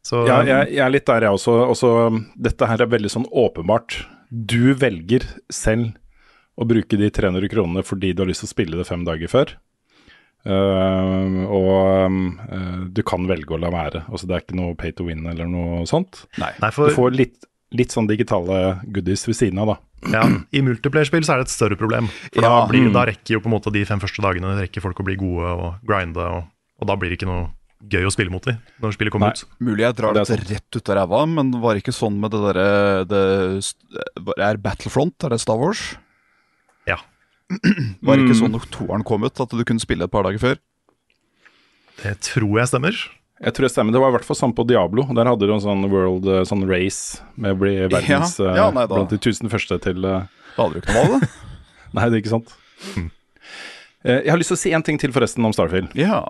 Så Ja, jeg, jeg er litt der, jeg også. også. Dette her er veldig sånn åpenbart. Du velger selv å bruke de 300 kronene fordi du har lyst til å spille det fem dager før. Uh, og uh, du kan velge å la være. Altså, det er ikke noe pay to win eller noe sånt. Nei. Nei, Du for får litt, litt sånn digitale goodies ved siden av, da. ja, I multiplayer-spill så er det et større problem. For Ja, da, blir, mm. da rekker jo på en måte de fem første dagene rekker folk å bli gode og grinde, og, og da blir det ikke noe gøy å spille mot dem når spillet kommer Nei. ut. Mulig jeg drar Det rett ut av ræva, men var det ikke sånn med det derre Er Battlefront, er det Star Wars? Ja. Var det ikke sånn når toeren kom ut, at du kunne spille et par dager før? Det tror jeg stemmer. Jeg tror det stemmer. Det var i hvert fall sånn på Diablo. Der hadde du en sånn world eh, sånn race med å bli verdens Ja, eh, ja, nei blant de tusen første til eh, Da hadde du ikke noe valg, da. Nei, det er ikke sant. Eh, Jeg har lyst til å si en ting til forresten om Starfield. Ja.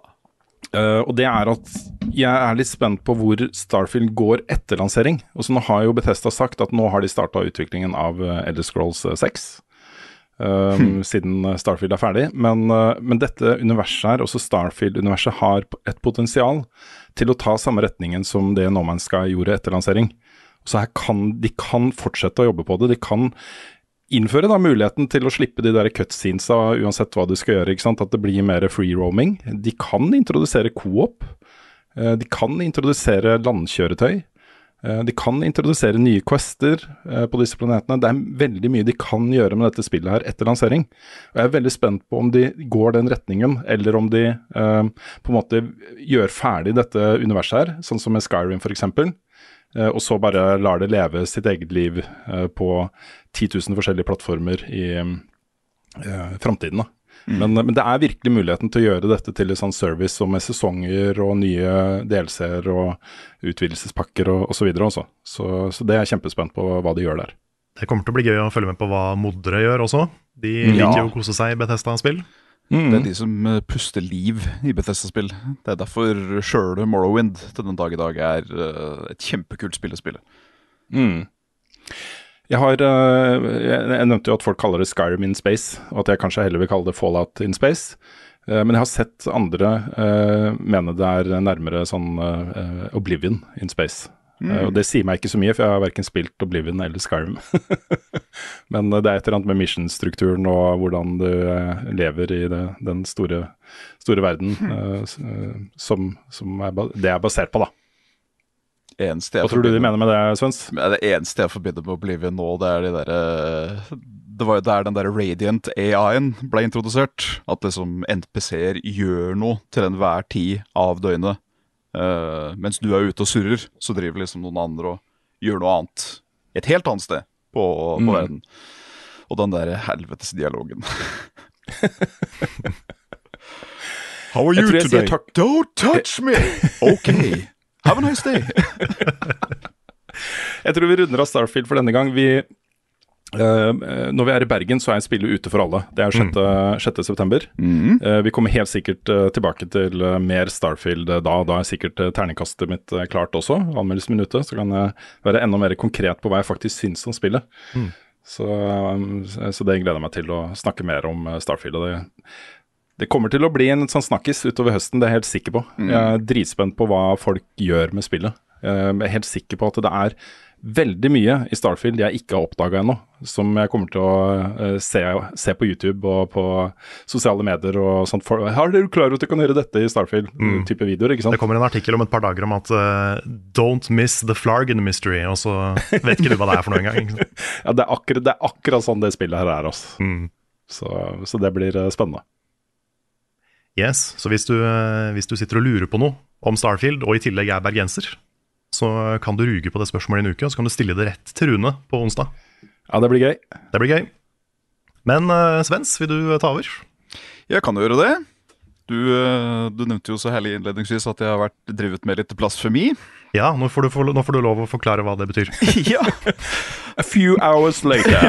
Uh, og det er at jeg er litt spent på hvor Starfield går etter lansering. Og så Nå har jo Bethesda sagt at nå har de starta utviklingen av uh, Elder Scrolls eh, 6. eh, Siden eh, Starfield er ferdig. Men, uh, men dette universet her, også Starfield-universet, har et potensial til å ta samme retningen som det No Man's Sky gjorde etter lansering. Så her kan, De kan fortsette å jobbe på det. De kan innføre da muligheten til å slippe de der cutscenesa uansett hva du skal gjøre. ikke sant? At det blir mer free roaming. De kan introdusere co-op. Eh, De kan introdusere landkjøretøy. Eh, De kan introdusere nye quester eh, på disse planetene. Det er veldig mye de kan gjøre med dette spillet her etter lansering. Og Jeg er veldig spent på om de går den retningen, eller om de eh, på en måte gjør ferdig dette universet her, sånn som med Skyrim f.eks. Eh, og så bare lar det leve sitt eget liv på 10 000 forskjellige plattformer i eh, framtiden. da. Men, men det er virkelig muligheten til å gjøre dette til en sånn service og med sesonger og nye delseere og utvidelsespakker og osv. også. Så, så det er jeg kjempespent på hva de gjør der. Det kommer til å bli gøy å følge med på hva moddere gjør også. De liker jo å kose seg i Bethesda-spill. Det er de som eh, puster liv i Bethesda-spill. Det er derfor sjøle Morrowind til den dag i dag er eh, et kjempekult spill å spille. Mm. Jeg har eh, jeg, nevnte jo at folk kaller det Skyrim in space, og at jeg kanskje heller vil kalle det Fallout in space. Eh, men jeg har sett andre uh, mene det er nærmere sånn uh, Oblivion in space. Eh, og det sier meg ikke så mye, for jeg har verken spilt Oblivion eller Skyrim. men det er et eller annet med mission-strukturen og hvordan du lever i det, den store, store verden eh, som, som er, det er basert på, da. Eneste jeg Hva tror du de mener med det, Svens? Det eneste jeg forbinder med Oblivion nå, det er de derre Det var jo der den der Radiant AI-en ble introdusert. At liksom NPC-er gjør noe til enhver tid av døgnet. Uh, mens du er ute og surrer, så driver liksom noen andre og gjør noe annet. Et helt annet sted på, på Mm. verden. Og den der helvetes dialogen. How are you today? Don't touch me! Ok. Have a nice day. Jeg tror vi runder av Starfield for denne gang. Vi, uh, når vi er i Bergen, så er spillet ute for alle. Det er 6. 6. september. Uh, vi kommer helt sikkert uh, tilbake til mer Starfield da. Da er sikkert terningkastet mitt klart også. anmeldelsesminuttet. Så kan jeg være enda mer konkret på hva jeg faktisk syns om spillet. Så, eh, så det gleder jeg meg til å snakke mer om Starfield. Og det, det kommer til å bli en sånn snakkis utover høsten, det er jeg helt sikker på. Jeg er dritspent på hva folk gjør med spillet. Eh, Jeg er helt sikker på at det er veldig mye i Starfield jeg ikke har oppdaga ennå, som jeg kommer til å eh, se, se på YouTube og på sosiale medier og sånt. For, Har dere klar over at du kan gjøre dette i Starfield-type videoer, ikke sant? Det kommer en artikkel om et par dager om at uh, 'don't miss the Flargen mystery', og så vet ikke du hva det er for noe engang. Ja, det er akkurat, det er akkurat sånn det spillet her er, altså. Mm. Så, så det blir eh, spennende. Yes, Så hvis du, eh, hvis du sitter og lurer på noe om Starfield, og i tillegg er bergenser, så kan du ruge på det spørsmålet i en uke, og så kan du stille det rett til Rune på onsdag. Ja, det blir gøy. Det blir gøy. Men eh, Svens, vil du ta over? Jeg kan jo gjøre det. Du, eh, du nevnte jo så herlig innledningsvis at jeg har vært drevet med litt blasfemi. Ja, nå får, du, nå får du lov å forklare hva det betyr. ja. A few hours later.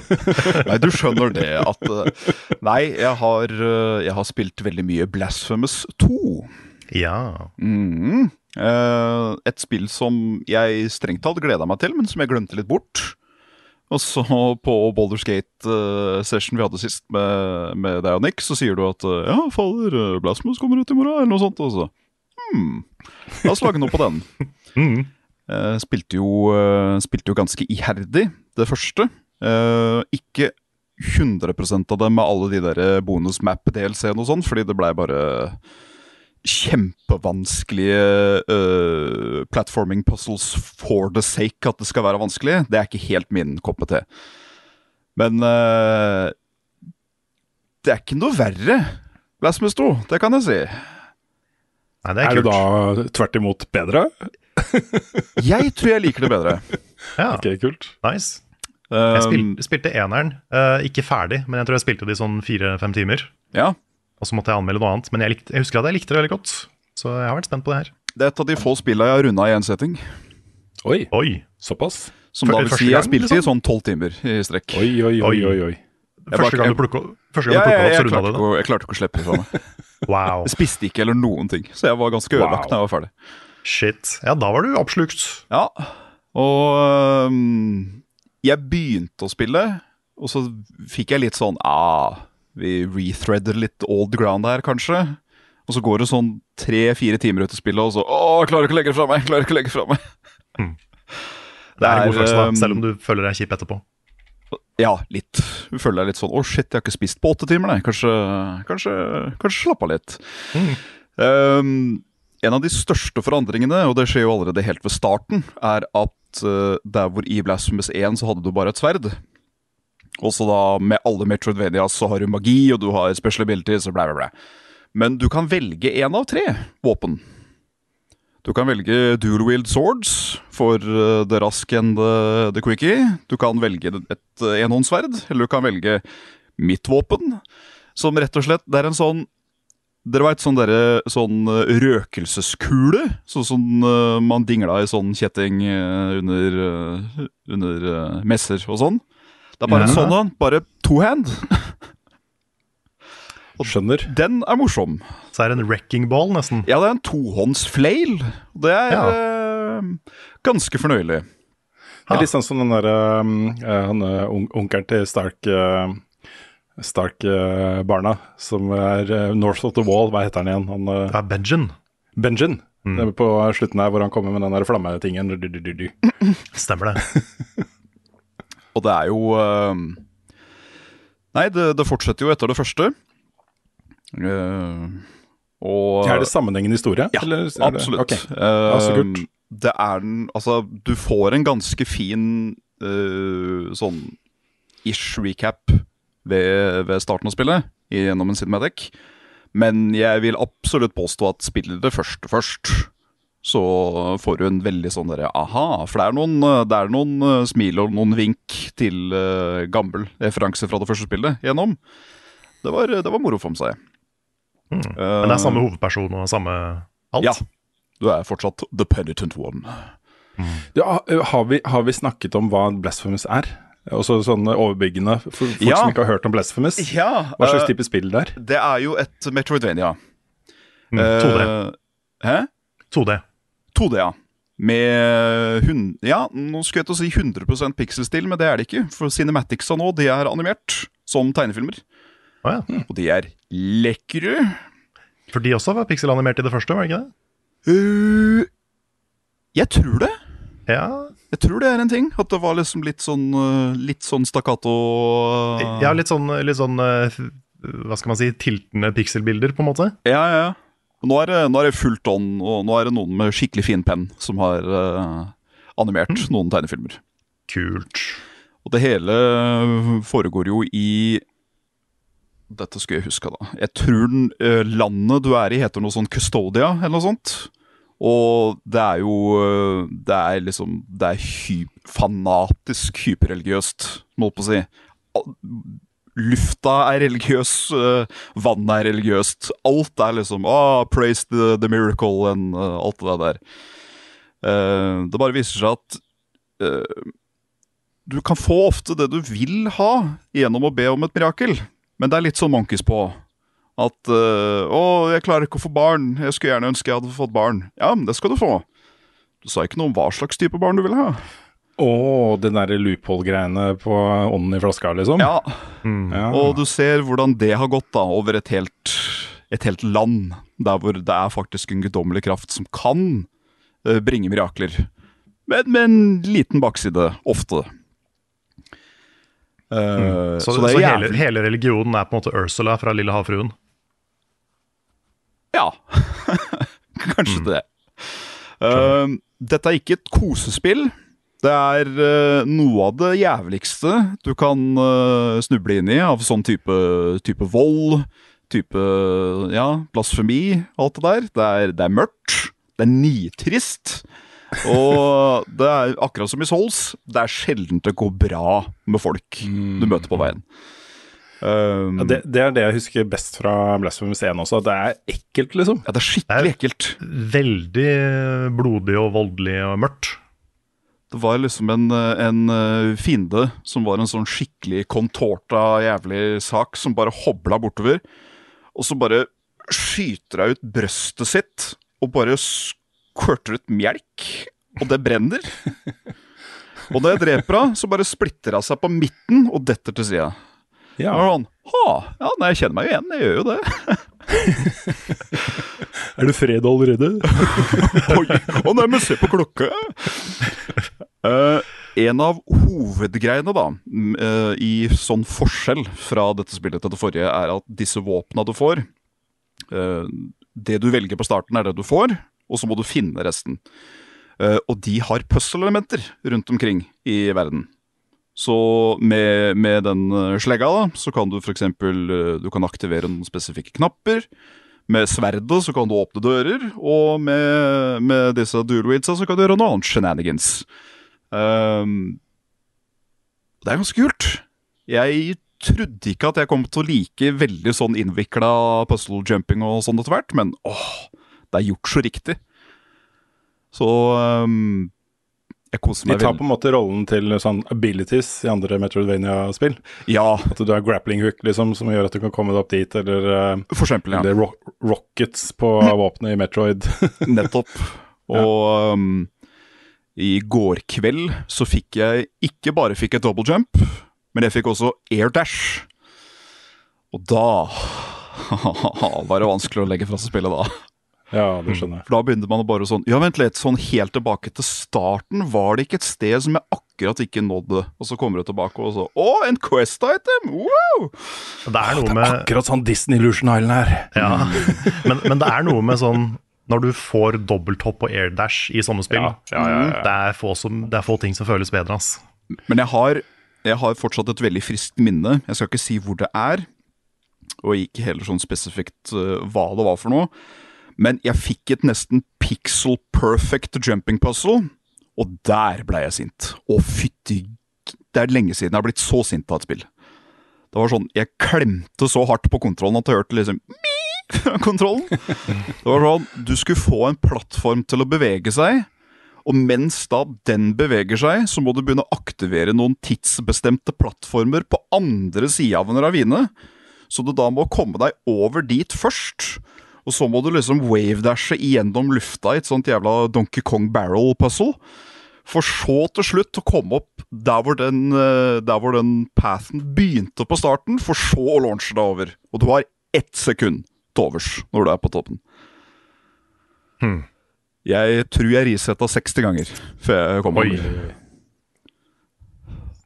Nei, du skjønner det at eh, Nei, jeg har, eh, jeg har spilt veldig mye Blasphemous 2. Ja. Eh, et spill som jeg strengt tatt gleda meg til, men som jeg glemte litt bort. Og så på Baldur's Gate-session vi hadde sist med, med deg og Nick, så sier du at ja, fader, Blasphemous kommer ut i morgen, eller noe sånt. Og hmm, la oss lage noe på den. mm. uh, spilte, jo, uh, spilte jo ganske iherdig, det første. Uh, ikke 100% av det med alle de der bonus-map-DLC-ene og sånn, fordi det blei bare kjempevanskelige uh, platforming puzzles for the sake at det skal være vanskelig. Det er ikke helt min koppe te. Men uh, det er ikke noe verre, Blasmus 2, det kan jeg si. Nei, det er Er det kult. da tvert imot bedre? Jeg tror jeg liker det bedre. Ja, Ok, kult. nice. Jeg Um, spilte, spilte eneren, eh, ikke ferdig, men jeg tror jeg spilte det i sånn fire-fem timer. ja, Og så måtte jeg anmelde noe annet. Men jeg, likte, jeg husker at jeg likte det veldig godt. Så jeg har vært spent på det her. Det er et av de få spillene jeg har runda i én setting. Oi, Oi! såpass? Som da vil si jeg spilte spilte i liksom? sånn tolv timer i strekk. Oi, oi, oi, oi. oi. Første gang du plukka første gang Ja, du plukket opp, så jeg, runda du det? jeg klarte ikke å slippe det fra meg. Wow. Jeg spiste ikke eller noen ting, så jeg var ganske ødelagt Wow. da jeg var ferdig. Shit. Ja, da var du oppslukt. Ja, og um, jeg begynte å spille, og så fikk jeg litt sånn ah, Vi rethreader litt old ground her, kanskje. Og så går det sånn tre-fire timer ut i spillet, og så Å, jeg klarer ikke å legge det fra meg! klarer ikke å legge det fra meg Det er en god følelse, da, selv om du føler deg kjip etterpå. Ja, litt. Du føler deg litt sånn Å, shit, jeg har ikke spist på åtte timer, nei. Kanskje, kanskje, kanskje slappe av litt. Um, en av de største forandringene, og det skjer jo allerede helt ved starten, er at uh, der hvor i Blasphemous 1 så hadde du bare et sverd. Også da med alle Metroidvanias så har du magi, og du har special abilities og bla, bla, bla. Men du kan velge én av tre våpen. Du kan velge dual wield swords for the det raske and the, the quickie. Du kan velge et uh, enhåndssverd, eller du kan velge mitt våpen, som rett og slett Det er en sånn Dere veit sånn sånn uh, røkelseskule? Sånn som sånn, man dingla i sånn kjetting under, under messer og sånn. Det er bare Ja. sånn en, bare two hand. Skjønner. Den er morsom. Så er det en wrecking ball, nesten. Ja, det er en tohåndsflail. Det er eh, ganske fornøyelig. Det er litt sånn som den der um, eh, han eh, onkelen til Stark øh, Stark-barna, som er North of the Wall. Hva heter han igjen? Han, Det er Benjen. Benjen. Det er På slutten her hvor han kommer med den der flammetingen. Stemmer det. Og det er jo Nei, det, det fortsetter jo etter det første. Eh, og Er det sammenhengende historie? Ja, eller er det- absolutt. ok. Eh, så kult. det er den Altså, du får en ganske fin uh, sånn ish recap ved, ved starten av spillet gjennom en cinematic. Men jeg vil absolutt påstå at spiller det først først. så får du en veldig sånn derre aha. For det er noen, det er noen eh, smil og noen vink til uh, gammel referanse fra det første spillet gjennom. Det var, det var moro for seg. Mm. Men det er samme hovedperson og samme alt? Ja. Du er fortsatt the penitent one. Ja, har, vi, har vi snakket om hva Blasphemous er? Også sånne overbyggende for folk Ja. som ikke har hørt om Blasphemous. Ja, Hva slags uh, type spill det er? Det er jo et Metroidvania. Mm, 2D. Uh, hæ? 2D. 2D, ja. Med hun, Ja, nå skulle jeg til å si 100 pixel-stil, men det er det ikke. For cinematics nå, de er animert som tegnefilmer. Å ja. Og de er lekre. For de også var pikselanimert i det første, var det ikke det? Uh, jeg tror det. Ja, Jeg tror det er en ting. At det var liksom litt sånn uh, Litt sånn stakkato uh, ja litt sånn, litt sånn eh, Hva skal man si, tiltende pikselbilder, på en måte. Ja, ja, ja. Nå er, det, nå er det fullt on, og nå er det noen med skikkelig fin penn som har uh, animert noen tegnefilmer. Kult. Og det hele foregår jo i Dette skulle jeg huske, da. Jeg tror den, eh, landet du er i, heter noe sånn Custodia, eller noe sånt. Og det er jo eh, Det er liksom Det er hy fanatisk hyperreligiøst, må jeg på å si. Lufta er religiøs, eh, vannet er religiøst. Alt er liksom ah, Praise the, the miracle and uh, alt det der. Uh, det bare viser seg at uh, du kan få ofte det du vil ha gjennom å be om et mirakel. Men det er litt sånn monkeys på. At øh, 'Å, jeg klarer ikke å få barn. Jeg skulle gjerne ønske jeg hadde fått barn.' Ja, men det skal du få. Du sa ikke noe om hva slags type barn du ville ha. Å, den derre loophole-greiene på ånden i flaska, liksom? Ja, Ja. Og du ser hvordan det har gått da over et helt, et helt land. Der hvor det er faktisk en guddommelig kraft som kan øh, bringe mirakler. Men med en liten bakside, ofte. Eh, Så, så, det er hele, hele religionen er på en måte Ursula fra Lille havfruen? Ja, kanskje det. Uh, dette er ikke et kosespill. Det er uh, noe av det jævligste du kan uh, snuble inn i av sånn type, type vold, type ja, blasfemi, alt det der. Det er, det er mørkt. Det er nitrist. Og det er akkurat som i Souls, det er sjelden det går bra med folk du møter på veien. Um, Ja, det, det er det jeg husker best fra Blasphemous 1 også. at Det er ekkelt, liksom. ja, det er skikkelig ekkelt. Veldig blodig og voldelig og mørkt. Det var liksom en, en eh, fiende som var en sånn skikkelig kontorta jævlig sak, som bare hobla bortover. Og så bare skyter hun ut brøstet sitt og bare skvørter ut melk, og det brenner. Og da jeg dreper henne, så bare splitter hun seg på midten og detter til sida. Ja. Og han, ha, ja, nei, jeg kjenner meg jo igjen, jeg gjør jo det. Er du fred allerede? Oi, å nei, men se på klokka! Uh, en av hovedgreiene da, eh, i sånn forskjell fra dette spillet til det forrige, er at disse våpna du får uh, Det du velger på starten, er det du får, og så må du finne resten. Eh, og de har puzzle-elementer rundt omkring i verden. Så med, med den eh, slegga da, så kan du f.eks. Du kan aktivere noen spesifikke knapper. Med sverdet så kan du åpne dører, og med, med disse duelweedsa så kan du gjøre noe annet shenanigans. Ehm, det er ganske kult. Jeg trodde ikke at jeg kom til å like veldig sånn innvikla puzzle jumping og sånn etter hvert, men åh, det er gjort så riktig. Så um, jeg koser meg De meg tar på en måte rollen til sånn abilities i andre Metroidvania-spill. Ja, At du har grappling hook liksom, som gjør at du kan komme deg opp dit, eller, eh, for eksempel. Ja. eller ro rockets på våpenet i Metroid. Nettopp. Og um, i går kveld så fikk jeg ikke bare fikk et double jump, men jeg fikk også air dash. Og da var det vanskelig å legge fra seg spillet da. Ja, det skjønner jeg. For da begynte man å bare sånn Ja, vent litt, sånn helt tilbake til starten var det ikke et sted som jeg akkurat ikke nådde. Og så kommer du tilbake og så Å, en Quest item! Wow! Det er noe med Akkurat sånn Disney Illusion Island her. Ja, men, men det er noe med sånn Når du får dobbelthopp og airdash i sånne spill, Ja, ja, ja, ja. Det, er få som, det er få ting som føles bedre. ass. Men jeg har, jeg har fortsatt et veldig friskt minne. Jeg skal ikke si hvor det er, og ikke heller sånn spesifikt uh, hva det var for noe. Men jeg fikk et nesten pixel perfect jumping puzzle, og der ble jeg sint. Å, fytti Det er lenge siden jeg har blitt så sint av et spill. Det var sånn, Jeg klemte så hardt på kontrollen at jeg hørte liksom kontrollen. Det var sånn, Du skulle få en plattform til å bevege seg, og mens da den beveger seg, så må du begynne å aktivere noen tidsbestemte plattformer på andre sida av en ravine. Så du da må komme deg over dit først. Og så må du liksom wavedashe gjennom lufta i et sånt jævla Donkey Kong Barrel-puzzle. For så til slutt å komme opp der hvor, den, eh, der hvor den pathen begynte på starten, for så å launche deg over. Og du har ett sekund til overs når du er på toppen. Jeg tror jeg risetta 60 ganger før jeg kom Oi.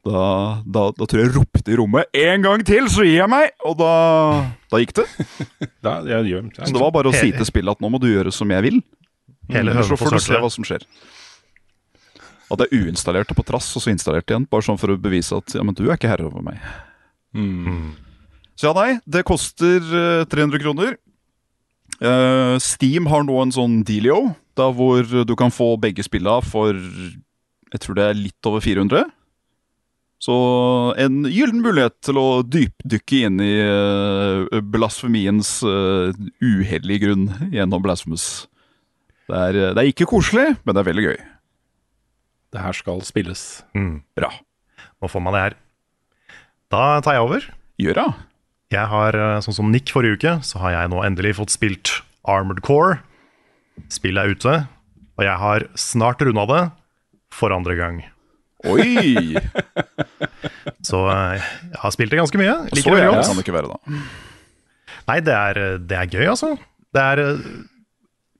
Da, da, da tror jeg jeg ropte i rommet 'En gang til, så gir jeg meg!' Og da, da gikk det. Da, jeg gjør, Så det var bare å si til spillet at nå må du gjøre som jeg vil. Hele Ellers så får du se hva som skjer. At jeg uinstallerte på trass, og så installerte igjen. Bare sånn for å bevise at ja, men du er ikke herre over meg. Mm. Så ja, nei, det koster uh, 300 kroner. Uh, Steam har nå en sånn dealio, da hvor du kan få begge spilla for Jeg tror det er litt over 400. Så en gyllen mulighet til å dypdykke inn i uh, blasfemiens uh, uhellige grunn gjennom Blasphemous. Det er, eh, det er ikke koselig, men det er veldig gøy. Det her skal spilles. Mm. Bra. Nå får man det her. Da tar jeg over. Gjør det. Jeg har, sånn som Nick forrige uke, så har jeg nå endelig fått spilt Armored Core. Spillet er ute, og jeg har snart runda det for andre gang. Oi! Så eh, jeg har spilt det ganske mye. Så Liker det jævlig kan det ikke være, da. Nei, det er, det er gøy, altså. Det er eh,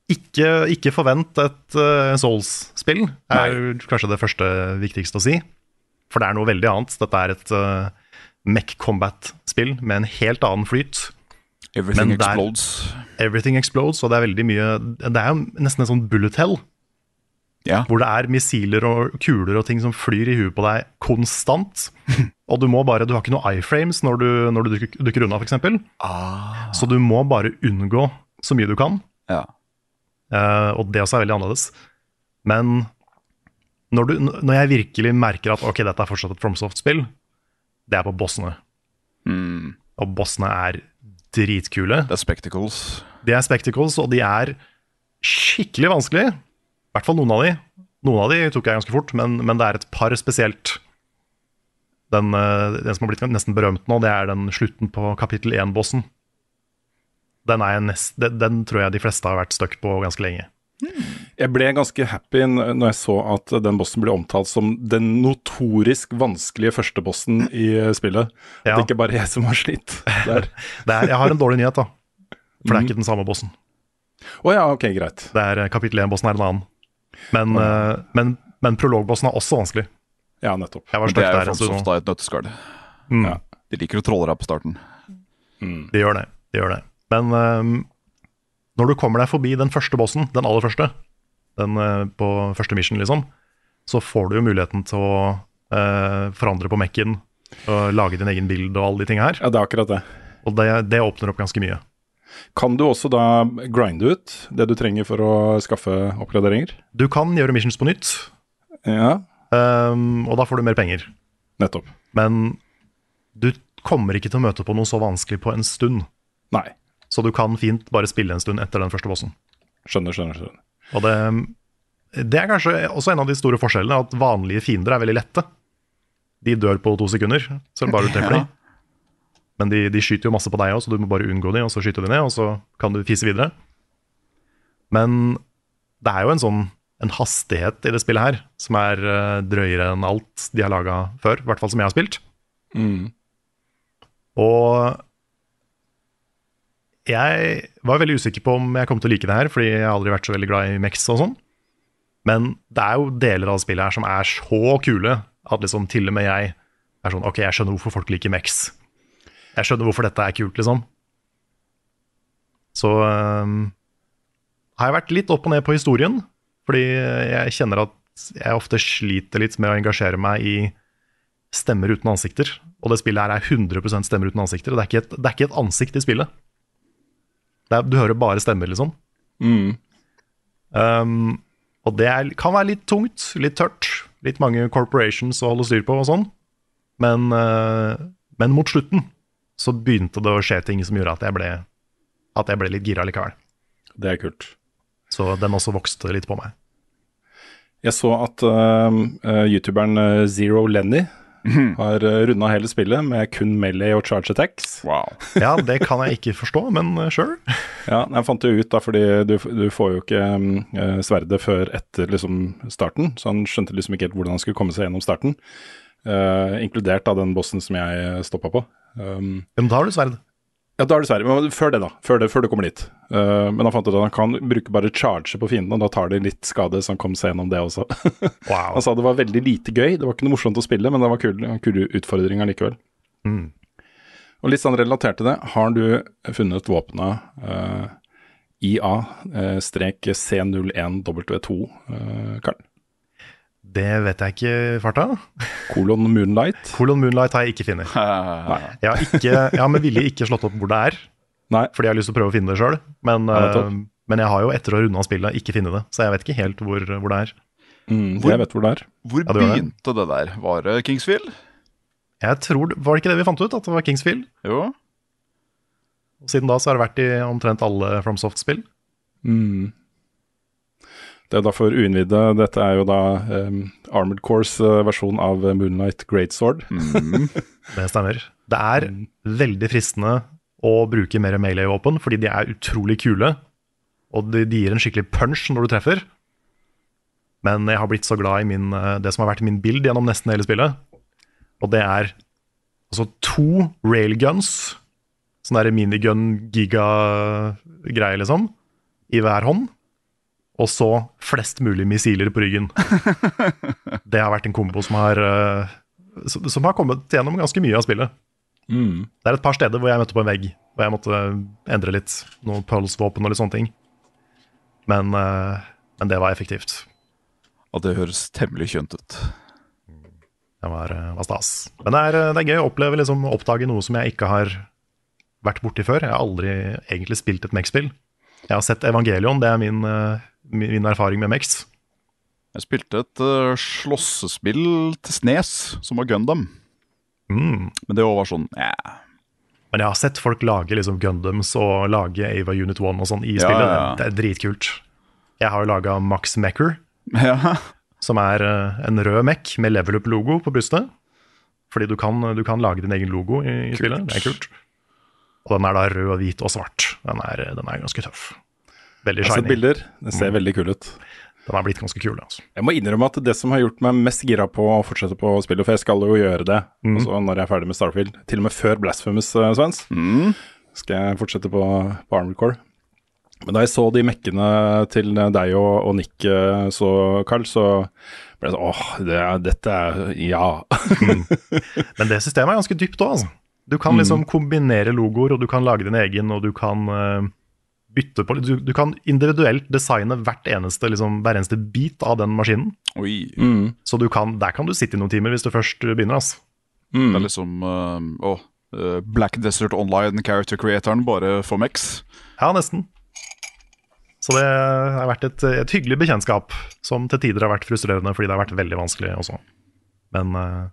ikke, ikke forvent et uh, Souls-spill, Det er kanskje det første viktigste å si. For det er noe veldig annet. Dette er et uh, Mech Combat-spill med en helt annen flyt. Everything der- explodes. Everything explodes, og det er veldig mye Det er jo nesten en sånn bullet hell, Ja. hvor det er missiler og kuler og ting som flyr i huet på deg konstant. Og du må bare Du har ikke noe iframes når du, når du dukker, dukker unna, f.eks. Ah. Så du må bare unngå så mye du kan. ja. Uh, og det også er veldig annerledes. Men når, du, når jeg virkelig merker at ok, dette er fortsatt et FromSoft-spill, det er på bossene. Mm. Og bossene er dritkule. Det er spectacles. De er spectacles, og de er skikkelig vanskelige. I hvert fall noen av de. Noen av de tok jeg ganske fort, men, men det er et par spesielt. Den, eh, den som har blitt nesten berømt nå, det er den slutten på kapittel 1-bossen. Den, den, den tror jeg de fleste har vært stuck på ganske lenge. Jeg ble ganske happy når jeg så at den bossen ble omtalt som den notorisk vanskelige første bossen i eh, spillet. At Ja. det ikke bare er jeg som har slitt der. Det er, jeg har en dårlig nyhet, da. For det er ikke den samme bossen. Å ja, ok, greit. Det er eh, Kapittel 1-bossen er en annen. Men, uh, men, men prologbossen er også vanskelig. Ja, nettopp. Jeg var Det er der stund. FromSoft et nøtteskall. Mm. Ja. De liker å trolle deg på starten. De gjør det. De gjør det. Men uh, når du kommer deg forbi den første bossen, den aller første, den uh, på første mission, liksom, så får du jo muligheten til å eh, forandre på Mac-en og lage din egen bild og alle de tingene her. Ja, det er akkurat det. Og det, det åpner opp ganske mye. Kan du også da grinde ut det du trenger for å skaffe oppgraderinger? Du kan gjøre missions på nytt, Ja, um, og da får du mer penger. nettopp. Men du kommer ikke til å møte på noe så vanskelig på en stund. Nei. Så du kan fint bare spille en stund etter den første bossen. Skjønner, skjønner. skjønner. Og det, det er kanskje også en av de store forskjellene, at vanlige fiender er veldig lette. De dør på to sekunder, selv bare du treffer dem. Men de, de skyter jo masse på deg òg, så du må bare unngå dem, og så skyter de ned, og så kan du fise videre. Men det er jo en sånn en hastighet i det spillet her som er eh, drøyere enn alt de har laga før, i hvert fall som jeg har spilt. Mm. Og jeg var veldig usikker på om jeg kom til å like det her, fordi jeg har aldri vært så veldig glad i Mex og sånn. Men det er jo deler av spillet her som er så kule at liksom til og med jeg er sånn Ok, jeg skjønner hvorfor folk liker Mex. Jeg skjønner hvorfor dette er kult, liksom. Så øhm, har jeg vært litt opp og ned på historien, fordi jeg kjenner at jeg ofte sliter litt med å engasjere meg i stemmer uten ansikter. Og det spillet her er 100% stemmer uten ansikter. Det er ikke et, det er ikke et ansikt i spillet. Det er, du hører bare stemmer, liksom. Mm. Um, og det er, kan være litt tungt, litt tørt. Litt mange corporations å holde styr på og sånn. Men, uh, men mot slutten så begynte det å skje ting som gjorde at jeg ble, at jeg ble litt gira likevel. Det er kult. Så den også vokste litt på meg. Jeg så at uh, youtuberen uh, Zero Lenny har uh, runda hele spillet med kun melee og charge attacks. Wow. Ja, det kan jeg ikke forstå, men sure. Ja, jeg fant det ut da, fordi du, du får jo ikke um, sverdet før etter liksom, starten, så han skjønte liksom ikke helt hvordan han skulle komme seg gjennom starten. Uh, inkludert da den bossen som jeg stoppa på. Um, Men da har du sverd. ja, da er det Sverige, men før det, da. Før det, før det kommer dit. Uh, men han fant ut at han kan bruke bare charge på fienden, og da tar de litt skade, så han kom seg gjennom det også. Wow. han sa det var veldig lite gøy, det var ikke noe morsomt å spille, men det var kul, kul utfordringer likevel. Mm. Og litt sånn relatert til det, har du funnet våpenet uh, IA-C01W2, uh, Karl? Det vet jeg ikke i farta. Kolon Moonlight? Kolon Moonlight har jeg ikke funnet. Jeg har, ikke, jeg har med vilje ikke slått opp hvor det er, Nei. fordi jeg har lyst til å prøve å finne det sjøl. Men, eh, men jeg har jo etter å ha runda spillet ikke funnet det, så jeg vet ikke helt hvor, hvor det er. Mm, Hvor- jeg vet hvor det er. Hvor Ja, det begynte det der? Var det Kingsfield? Jeg tror, Var det ikke det vi fant ut, at det var Kingsfield? Jo. Og Siden da så har det vært i omtrent alle FromSoft-spill. Mm. Det er da for uinnvidde, dette er jo da um, Armored Course uh, versjon av Moonlight Greatsword. Mm. Det stemmer. Det er veldig fristende å bruke mer melee-våpen, fordi de er utrolig kule. Og de, de gir en skikkelig punch når du treffer. Men jeg har blitt så glad i min, eh, det som har vært min bild gjennom nesten hele spillet. Og det er altså to railguns, sånn der minigun-giga-greie, liksom, i hver hånd. Og så flest mulig missiler på ryggen. Det har vært en kombo som har eh, som har kommet gjennom ganske mye av spillet. Mm. Det er et par steder hvor jeg møtte på en vegg, hvor jeg måtte endre litt. Noen pulse-våpen og litt sånne ting. Men, eh, men det var effektivt. At det høres temmelig kjønt ut. Det var, eh, var stas. Men det er, det er gøy å oppleve, liksom, oppdage noe som jeg ikke har vært borti før. Jeg har aldri egentlig spilt et Mex-spill. Jeg har sett Evangelion, det er min, eh, min erfaring med Mex. Jeg spilte et uh, slåssespill til Snes, som var Gundam. Mm. Men det òg var sånn ja. Men jeg har sett folk lage liksom Gundams og lage Ava Unit 1 og sånn i Ja, spillet. ja, ja. Det er dritkult. Jeg har jo laga Max Mecker, ja. som er uh, en rød Mech med level up-logo på brystet. Fordi du kan, du kan lage din egen logo i, i spillet. Det er kult. Og den er da rød, hvit og svart. Den er, den er ganske tøff. Veldig Jeg har sett bilder, det ser veldig kul ut. Den har blitt ganske kul. Altså. Jeg må innrømme at det som har gjort meg mest gira på å fortsette på spillet, for jeg skal jo gjøre det altså når jeg er ferdig med Starfield, til og med før Blasphemous, uh, Svens, skal jeg fortsette på, på Armored Core. Men da jeg så de mekkene til deg og, og Nick eh, så, Carl, så ble jeg sånn åh, det er, dette er ja. Men det systemet er ganske dypt òg, altså. Du kan liksom kombinere logoer, og du kan lage din egen, og du kan eh, bytte på du, du kan individuelt designe hvert eneste, liksom, hver eneste bit av den maskinen. Oi. Mm. Så du kan, der kan du sitte i noen timer hvis du først begynner. Altså. Det er liksom uh, oh, uh, Black Desert Online character creatoren bare for Mex. Ja, nesten. Så det har vært et, et hyggelig bekjentskap, som til tider har vært frustrerende fordi det har vært veldig vanskelig også. Men, eh,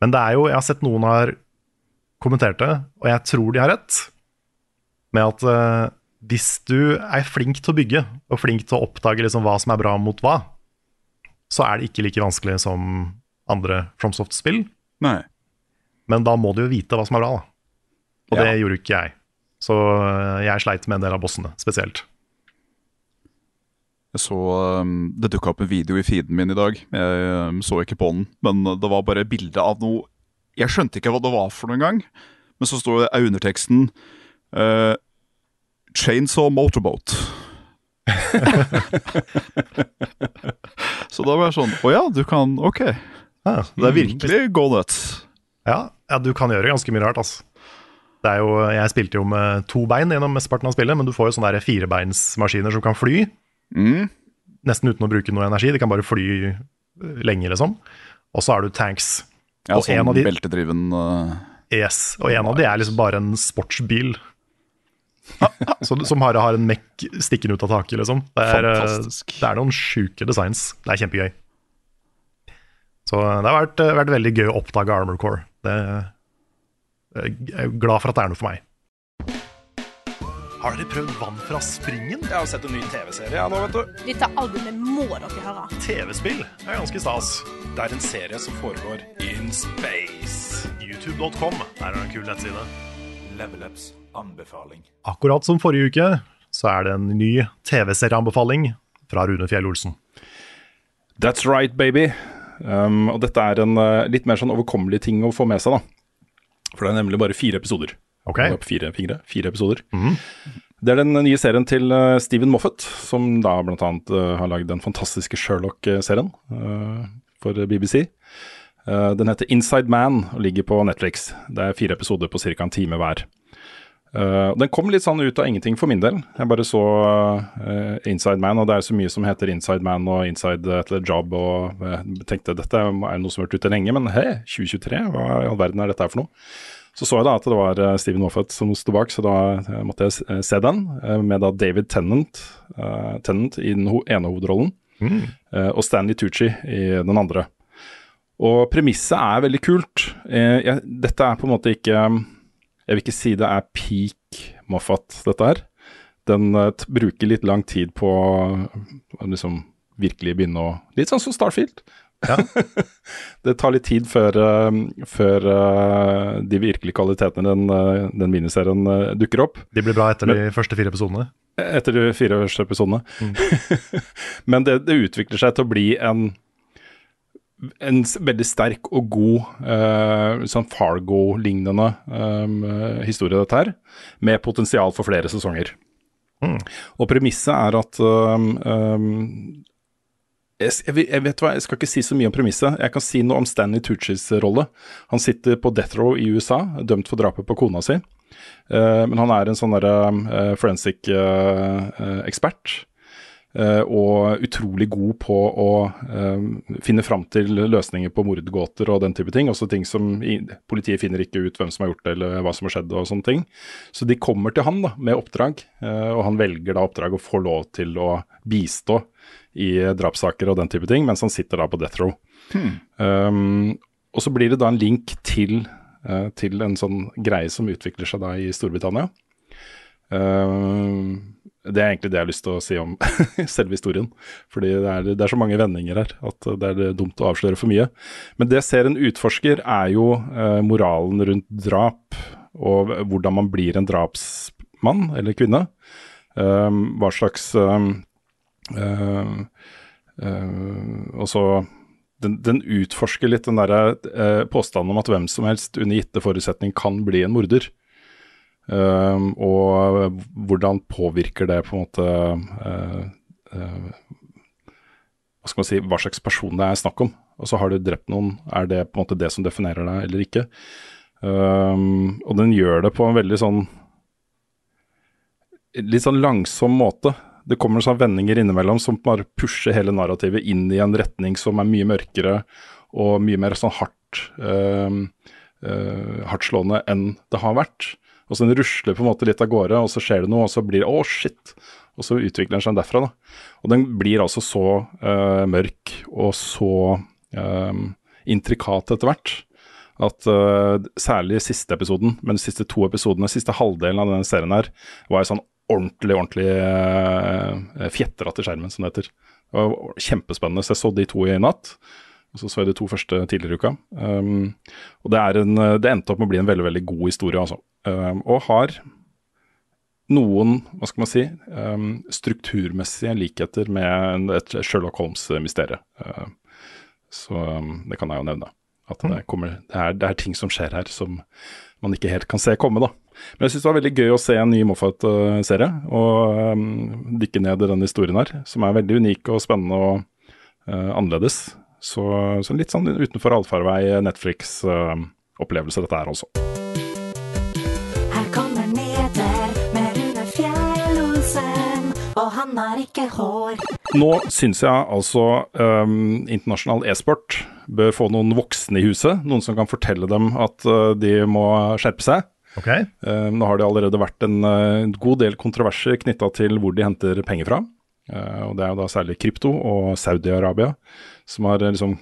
men det er jo Jeg har sett noen har kommentert det, og jeg tror de har rett, med at hvis du er flink til å bygge, og flink til å oppdage liksom hva som er bra mot hva, så er det ikke like vanskelig som andre FromSoft-spill. Nei. Men da må du jo vite hva som er bra, da. Og Ja. det gjorde ikke jeg. Så øh, jeg sleit med en del av bossene, spesielt. Jeg så um, Det dukka opp en video i feeden min i dag. Jeg um, så ikke på den, men det var bare bilde av noe Jeg skjønte ikke hva det var for noen gang, men så står det underteksten uh, Chainsaw Motorboat. så da var jeg sånn Å ja, du kan Ok. Ja, Det er virkelig go nuts. Ja, ja, du kan gjøre ganske mye rart, altså. Det er jo, jeg spilte jo med to bein gjennom mesteparten av spillet, men du får jo sånne firebeinsmaskiner som kan fly. Mm. Nesten uten å bruke noe energi. De kan bare fly lenge, liksom. Og så har du tanks. Ja, Og sånn en av de- beltedriven uh, Yes, Og en av de er liksom bare en sportsbil. Så, som bare har en mekk stikkende ut av taket, liksom. Det er, eh, det er noen sjuke designs. Det er kjempegøy. Så det har vært, eh, vært veldig gøy å oppdage Armor Core. Det, jeg er glad for at det er noe for meg. Har dere prøvd Vann fra springen? Jeg har sett en ny TV-serie ja, nå, vet du. Dette albumet må dere høre. TV-spill er ganske stas. Det er en serie som foregår in space. YouTube.com der er det en kul nettside. Level Ups anbefaling. Akkurat som forrige uke, så er det en ny TV-serieanbefaling fra Rune Fjell Olsen. That's right, baby. Um, og dette er en uh, litt mer sånn overkommelig ting å få med seg, da. For det er nemlig bare fire episoder. Ok. Fire fingre, fire episoder. Det er den nye serien til uh, Steven Moffat, som da blant annet uh, har lagd den fantastiske Sherlock-serien uh, for BBC. Uh, den heter Inside Man og ligger på Netflix. Det er fire episoder på ca. en time hver. Uh, den kom litt sånn ut av ingenting for min del. Jeg bare så uh, Inside Man, og det er så mye som heter Inside Man og Inside et eller Job, og jeg tenkte dette er noe som har vært ute lenge, men hei, 2023, hva i all verden er dette her for noe? Så så jeg da at det var Steven Moffat som sto bak, så da måtte jeg se den, med da David Tennant, uh, Tennant i den ho ene hovedrollen, uh, og Stanley Tucci i den andre. Og premisset er veldig kult. Eh, jeg, dette er på en måte ikke Jeg vil ikke si det er peak Moffat, dette her. Den t bruker litt lang tid på å liksom virkelig begynne å Litt sånn som Starfield. det tar litt tid før, eh, før eh, de virkelige kvalitetene den, den miniserien dukker opp. De blir bra etter de første fire episodene. Etter de fire første episodene. Men det, det utvikler seg til å bli en en veldig sterk og god eh, sånn Fargo-lignende eh, historie, dette her. Med potensial for flere sesonger. Og premisset er at um, um, jeg, jeg, vet hva, jeg skal ikke si så mye om premisset. Jeg kan si noe om Stanley Tuccis rolle. Han sitter på death row i USA, dømt for drapet på kona si. Eh, men han er en sånn derre uh, forensic eh, eh, ekspert. eh, og utrolig god på å eh, finne fram til løsninger på mordgåter og den type ting. Også ting som Politiet finner ikke ut hvem som har gjort det, eller hva som har skjedd. og sånne ting. Så de kommer til han da, med oppdrag, eh, og han velger da oppdrag og får lov til å bistå i drapssaker og den type ting, mens han sitter da på death row. Um, og så blir det da en link til, eh, til en sånn greie som utvikler seg da i Storbritannia. Um, det er egentlig det jeg har lyst til å si om selve historien. Fordi det er, det er så mange vendinger her at det er dumt å avsløre for mye. Men det serien utforsker, er jo eh, moralen rundt drap, og hvordan man blir en drapsmann eller -kvinne. Um, hva slags um, um, um, Og så den, den utforsker litt den derre uh, påstanden om at hvem som helst under gitte forutsetning kan bli en morder. Um, og hvordan påvirker det på en måte eh, eh, Hva skal man si, hva slags person det er snakk om. Og så har du drept noen, er det på en måte det som definerer deg eller ikke? Um, og den gjør det på en veldig sånn litt sånn langsom måte. Det kommer sånne vendinger innimellom som bare pusher hele narrativet inn i en retning som er mye mørkere og mye mer sånn hardt uh, uh, hardtslående enn det har vært. Og så den rusler på en måte litt av gårde, og så skjer det noe, og så blir det å, shit. Og så utvikler den seg derfra, da. Og den blir altså så uh, mørk og så uh, intrikat etter hvert at uh, særlig siste episoden, men de siste to episodene, siste halvdelen av denne serien her, var sånn ordentlig, ordentlig uh, fjetra til skjermen, som det heter. Det var kjempespennende. Så jeg så de to i natt. Og så så jeg de to første tidligere uka. Um, og det, en, det endte opp med å bli en veldig veldig god historie, altså. Og har noen, hva skal man si, strukturmessige likheter med et Sherlock Holmes-mysterium. Uh, så det kan jeg jo nevne. At det, kommer, det, er, det er ting som skjer her som man ikke helt kan se komme, da. Men jeg syns det var veldig gøy å se en ny Moffat-serie, og um, dykke ned i den historien her, som er veldig unik og spennende og uh, annerledes. Så, så litt sånn utenfor allfarvei Netflix-opplevelse, dette her også. Han er ikke hår. Nå syns jeg altså um, internasjonal e-sport bør få noen voksne i huset. Noen som kan fortelle dem at uh, de må skjerpe seg. Okay. Um, nå har det allerede vært en uh, god del kontroverser knytta til hvor de henter penger fra. Uh, og Det er jo da særlig krypto og Saudi-Arabia som har liksom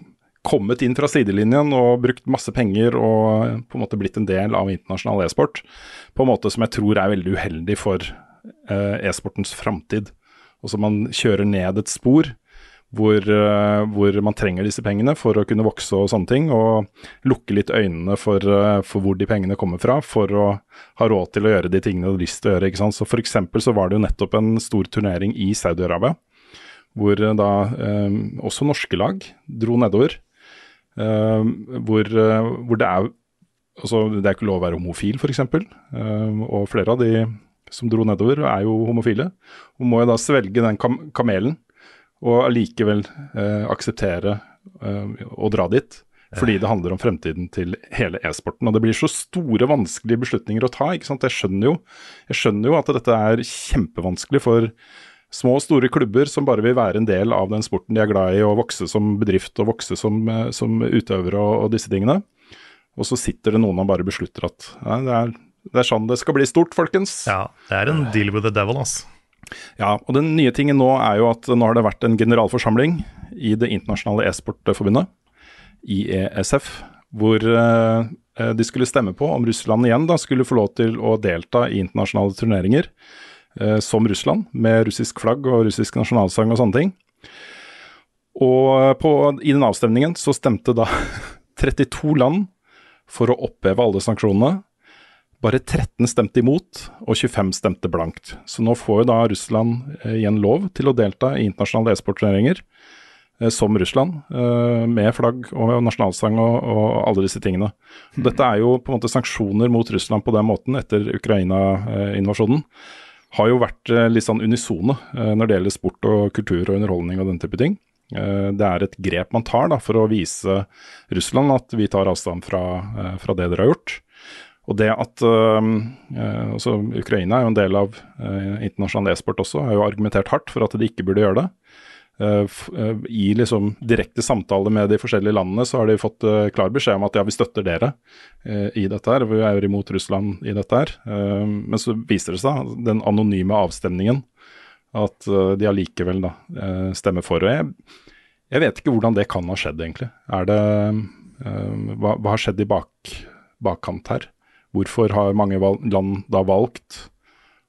kommet inn fra sidelinjen og brukt masse penger og på en måte blitt en del av internasjonal e-sport. På en måte som jeg tror er veldig uheldig for e-sportens framtid. Og så man kjører ned et spor hvor, eh, hvor man trenger disse pengene for å kunne vokse og sånne ting, og lukke litt øynene for, eh, for hvor de pengene kommer fra, for å ha råd til å gjøre de tingene du har lyst til å gjøre. ikke sant? Så For eksempel så var det jo nettopp en stor turnering i Saudi-Arabia, hvor eh, da eh, også norske lag dro nedover. eh, hvor, hvor det er altså Det er ikke lov å være homofil, f.eks. Eh, og flere av de som dro nedover, er jo homofile. Og må jo da svelge den kam kamelen og allikevel eh, akseptere eh, å dra dit. Fordi det handler om fremtiden til hele e-sporten. Og det blir så store, vanskelige beslutninger å ta. ikke sant? Jeg skjønner jo, jeg skjønner jo at dette er kjempevanskelig for små og store klubber som bare vil være en del av den sporten de er glad i, og vokse som bedrift og vokse som, eh, som utøvere og, og disse tingene. Og så sitter det noen og bare beslutter at nei, det, er, det er sånn det skal bli stort, folkens. Ja, det er en deal with the devil, ass. Ja, og den nye tingen nå er jo at nå har det vært en generalforsamling i det internasjonale e-sportforbundet, IESF, hvor eh, de skulle stemme på om Russland igjen da skulle få lov til å delta i internasjonale turneringer eh, som Russland, med russisk flagg og russisk nasjonalsang og sånne ting. Og på, i den avstemningen så stemte da 32 land for å oppheve alle sanksjonene. Bare 13 stemte imot, og 25 stemte blankt. Så nå får jo da Russland eh, igjen lov til å delta i internasjonale e-sportturneringer eh, som Russland, eh, med flagg og nasjonalsang og, og alle disse tingene. Dette er jo på en måte sanksjoner mot Russland på den måten etter Ukraina-invasjonen. Har jo vært litt sånn unisone når det gjelder sport og kultur og underholdning og den type ting. Det er et grep man tar da, for å vise Russland at vi tar avstand fra, fra det dere har gjort. Og det at øh, altså Ukraina er jo en del av øh, internasjonal e-sport også, har jo argumentert hardt for at de ikke burde gjøre det. Eh, eh, I liksom direkte samtale med de forskjellige landene så har de fått eh, klar beskjed om at ja, vi støtter dere eh, i dette her, vi er imot Russland i dette her. Eh, men så viser det seg, den anonyme avstemningen, at eh, de allikevel eh, stemmer for. Og jeg, jeg vet ikke hvordan det kan ha skjedd, egentlig. Er det eh, hva, hva har skjedd i bak, bakkant her? Hvorfor har mange land da valgt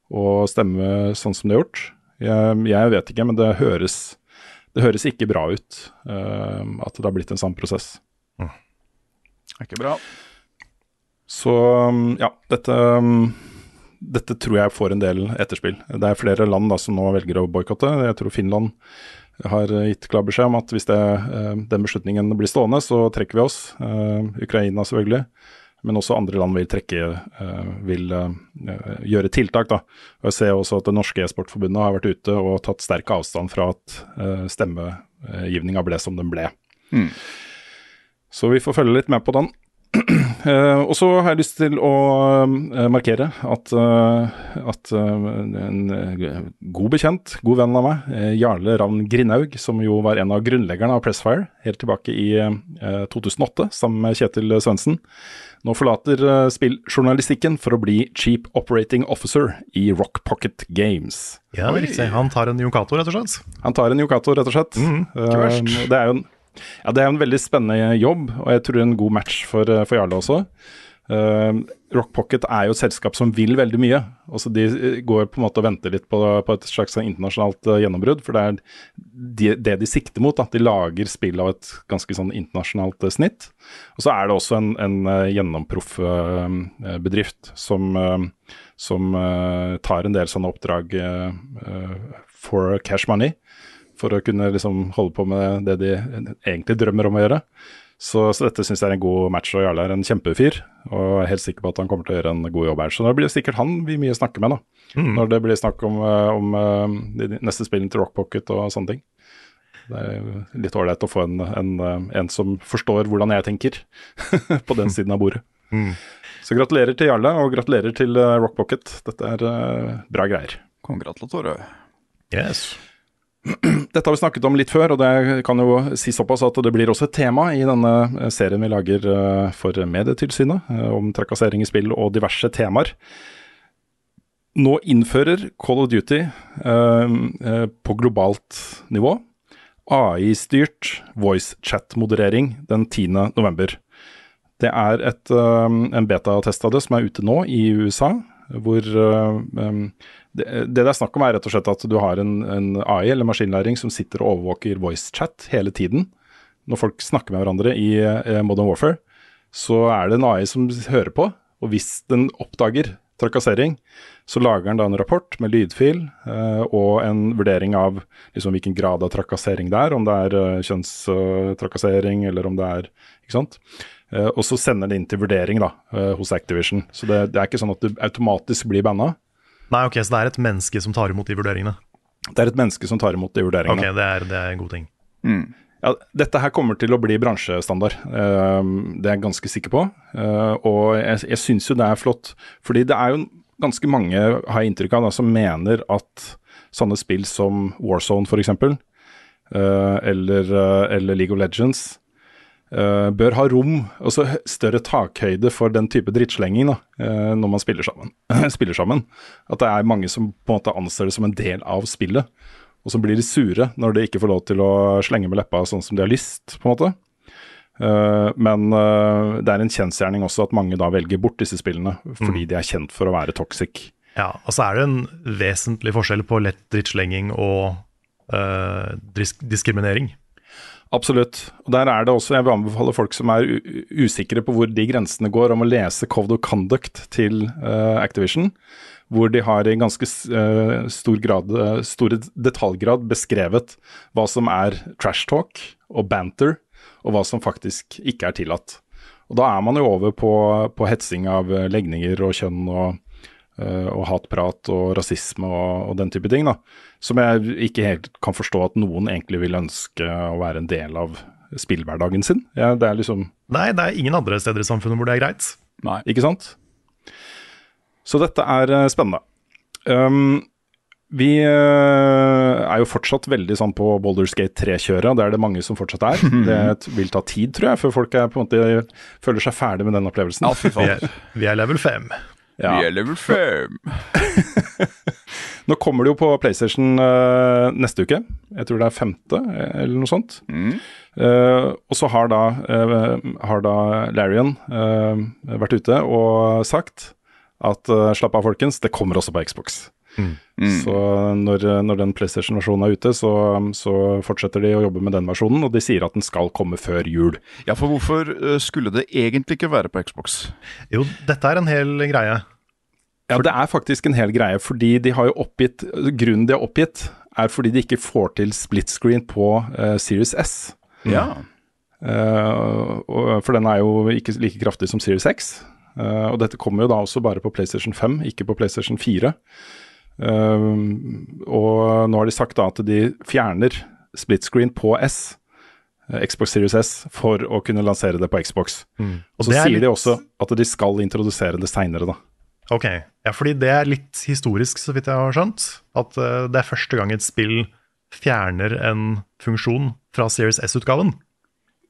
å stemme sånn som det er gjort? Jeg, jeg vet ikke, men det høres, det høres ikke bra ut uh, at det har blitt en sånn prosess. Er ikke bra. Så ja, dette, dette tror jeg får en del etterspill. Det er flere land da som nå velger å boikotte. Jeg tror Finland har gitt klar beskjed om at hvis det, eh, den beslutningen blir stående, så trekker vi oss. Eh, Ukraina selvfølgelig. Men også andre land vil trekke, eh, vil eh, gjøre tiltak. da. Og Jeg ser også at det norske e-sportforbundet har vært ute og tatt sterk avstand fra at stemmegivninga ble som den ble. Mm. Så vi får følge litt med på den. Eh, og så har jeg lyst til å eh, markere at, eh, at en god bekjent, god venn av meg, Jarle Ravn Grindhaug, som jo var en av grunnleggerne av Pressfire helt tilbake i eh, 2008, sammen med Kjetil Svendsen, nå forlater spilljournalistikken for å bli Chief Operating Officer i Rock Pocket Games. Ja, riktig. Han tar en Yokato, rett og slett. Han tar en Yokato, rett og slett. verst. Um, det er jo en, ja, det er en veldig spennende jobb, og jeg tror en god match for, uh, for Jarle også. Uh, Rock Pocket er jo et selskap som vil veldig mye. Også de uh, går på en måte og venter litt på, på et slags sånn internasjonalt uh, gjennombrudd. For det er de, det de sikter mot, at de lager spill av et ganske sånn internasjonalt uh, snitt. Og så er det også en, en gjennomproff bedrift som, som tar en del sånne oppdrag for cash money for å kunne liksom holde på med det de egentlig drømmer om å gjøre. Så, så dette syns jeg er en god match, og Jarle er en kjempefyr. Og jeg er helt sikker på at han kommer til å gjøre en god jobb her. Så det blir sikkert han vi mye snakker med, da. Når det blir snakk om, eh, om eh, de neste spillene til Rock Pocket og sånne ting. Det er litt ålreit å få en, en, eh, en som forstår hvordan jeg tenker, på den siden av bordet. Så gratulerer til Jarle, og gratulerer til Rock Pocket. Dette er bra greier. Congratulatore. Yes. dette har vi snakket om litt før, og det kan jo si såpass at det blir også et tema i denne eh, serien vi lager eh, for Medietilsynet, eh, om trakassering i spill og diverse temaer. Nå innfører Call of Duty eh, på globalt nivå AI-styrt voice chat-moderering den 10. november. Det er et, en betatest av det som er ute nå i USA, hvor eh, det, det det er snakk om er rett og slett at du har en, en AI eller maskinlæring som sitter og overvåker voice chat hele tiden. Når folk snakker med hverandre i eh, Modern Warfare, så er det en AI som hører på, og hvis den oppdager trakassering, så lager den da en rapport med lydfil eh, og en vurdering av liksom, hvilken grad av trakassering det er, om det er uh, kjønnstrakassering eller om det er Ikke sant. Eh, og så sender den inn til vurdering da, eh, hos Activision. Så det, det er ikke sånn at du automatisk blir banna. Nei, ok, Så det er et menneske som tar imot de vurderingene? Det er et menneske som tar imot de vurderingene. Ok, det er, det er en god ting. Ja, dette her kommer til å bli bransjestandard, eh, det er jeg ganske sikker på. Eh, og jeg, jeg syns jo det er flott, fordi det er jo ganske mange, har jeg inntrykk av, da, som mener at sånne spill som Warzone f.eks., uh, eller, eh, eller League of Legends, eh, bør ha rom, altså større takhøyde for den type drittslenging da, uh, når man spiller sammen. spiller sammen. At det er mange som på en måte anser det som en del av spillet. Og så blir de sure når de ikke får lov til å slenge med leppa sånn som de har lyst, på en måte. Uh, men det er en kjensgjerning også at mange da velger bort disse spillene fordi de er kjent for å være toxic. Ja, og så er det en vesentlig forskjell på lett drittslenging og eh, dis diskriminering. Absolutt. Og der er det også, Jeg vil anbefale folk som er usikre på hvor de grensene går, om å lese Code of Conduct til uh, Activision. Hvor de har i ganske eh, stor grad, uh, store detaljgrad beskrevet hva som er trash talk og banter, og hva som faktisk ikke er tillatt. Og Da er man jo over på, på hetsing av eh, legninger og kjønn og, eh, og hatprat og rasisme og, og den type ting. da, Som jeg ikke helt kan forstå at noen egentlig vil ønske å være en del av spillhverdagen sin. Ja, det er liksom Nei, det er ingen andre steder i samfunnet hvor det er greit. Nei. Ikke sant? Så dette er eh, spennende. Um, vi eh, er jo fortsatt veldig sånn på Boulderskate 3-kjøret, og det er det mange som fortsatt er. Det vil ta tid, tror jeg, før folk er på en måte føler seg ferdig med den opplevelsen. Ja, fy Vi er, vi er level 5. Ja. Vi er level 5. Nå kommer det jo på PlayStation uh, neste uke. Jeg tror det er femte, eller noe sånt. Eh, og så har da, uh, har da Larian vært ute og sagt at slapp av, folkens, det kommer også på Xbox. Så når, når den PlayStation-versjonen er ute, så, så fortsetter de å jobbe med den versjonen, og de sier at den skal komme før jul. Ja, for hvorfor eh, skulle det egentlig ikke være på Xbox? Jo, dette er en hel greie. Ja, det er faktisk en hel greie, fordi de har jo oppgitt Grunnen de har oppgitt, er fordi de ikke får til split screen på uh, Series S. Ja. Uh, og, for den er jo ikke like kraftig som Series X. Uh, og dette kommer jo da også bare på PlayStation 5, ikke på PlayStation 4. Eh, og nå har de sagt da at de fjerner split screen på S, eh, Xbox Series S, for å kunne lansere det på Xbox. Mm. Og så sier litt... de også at de skal introdusere det seinere, da. Ok, ja, fordi det er litt historisk, så vidt jeg har skjønt. At uh, det er første gang et spill fjerner en funksjon fra Series S-utgaven.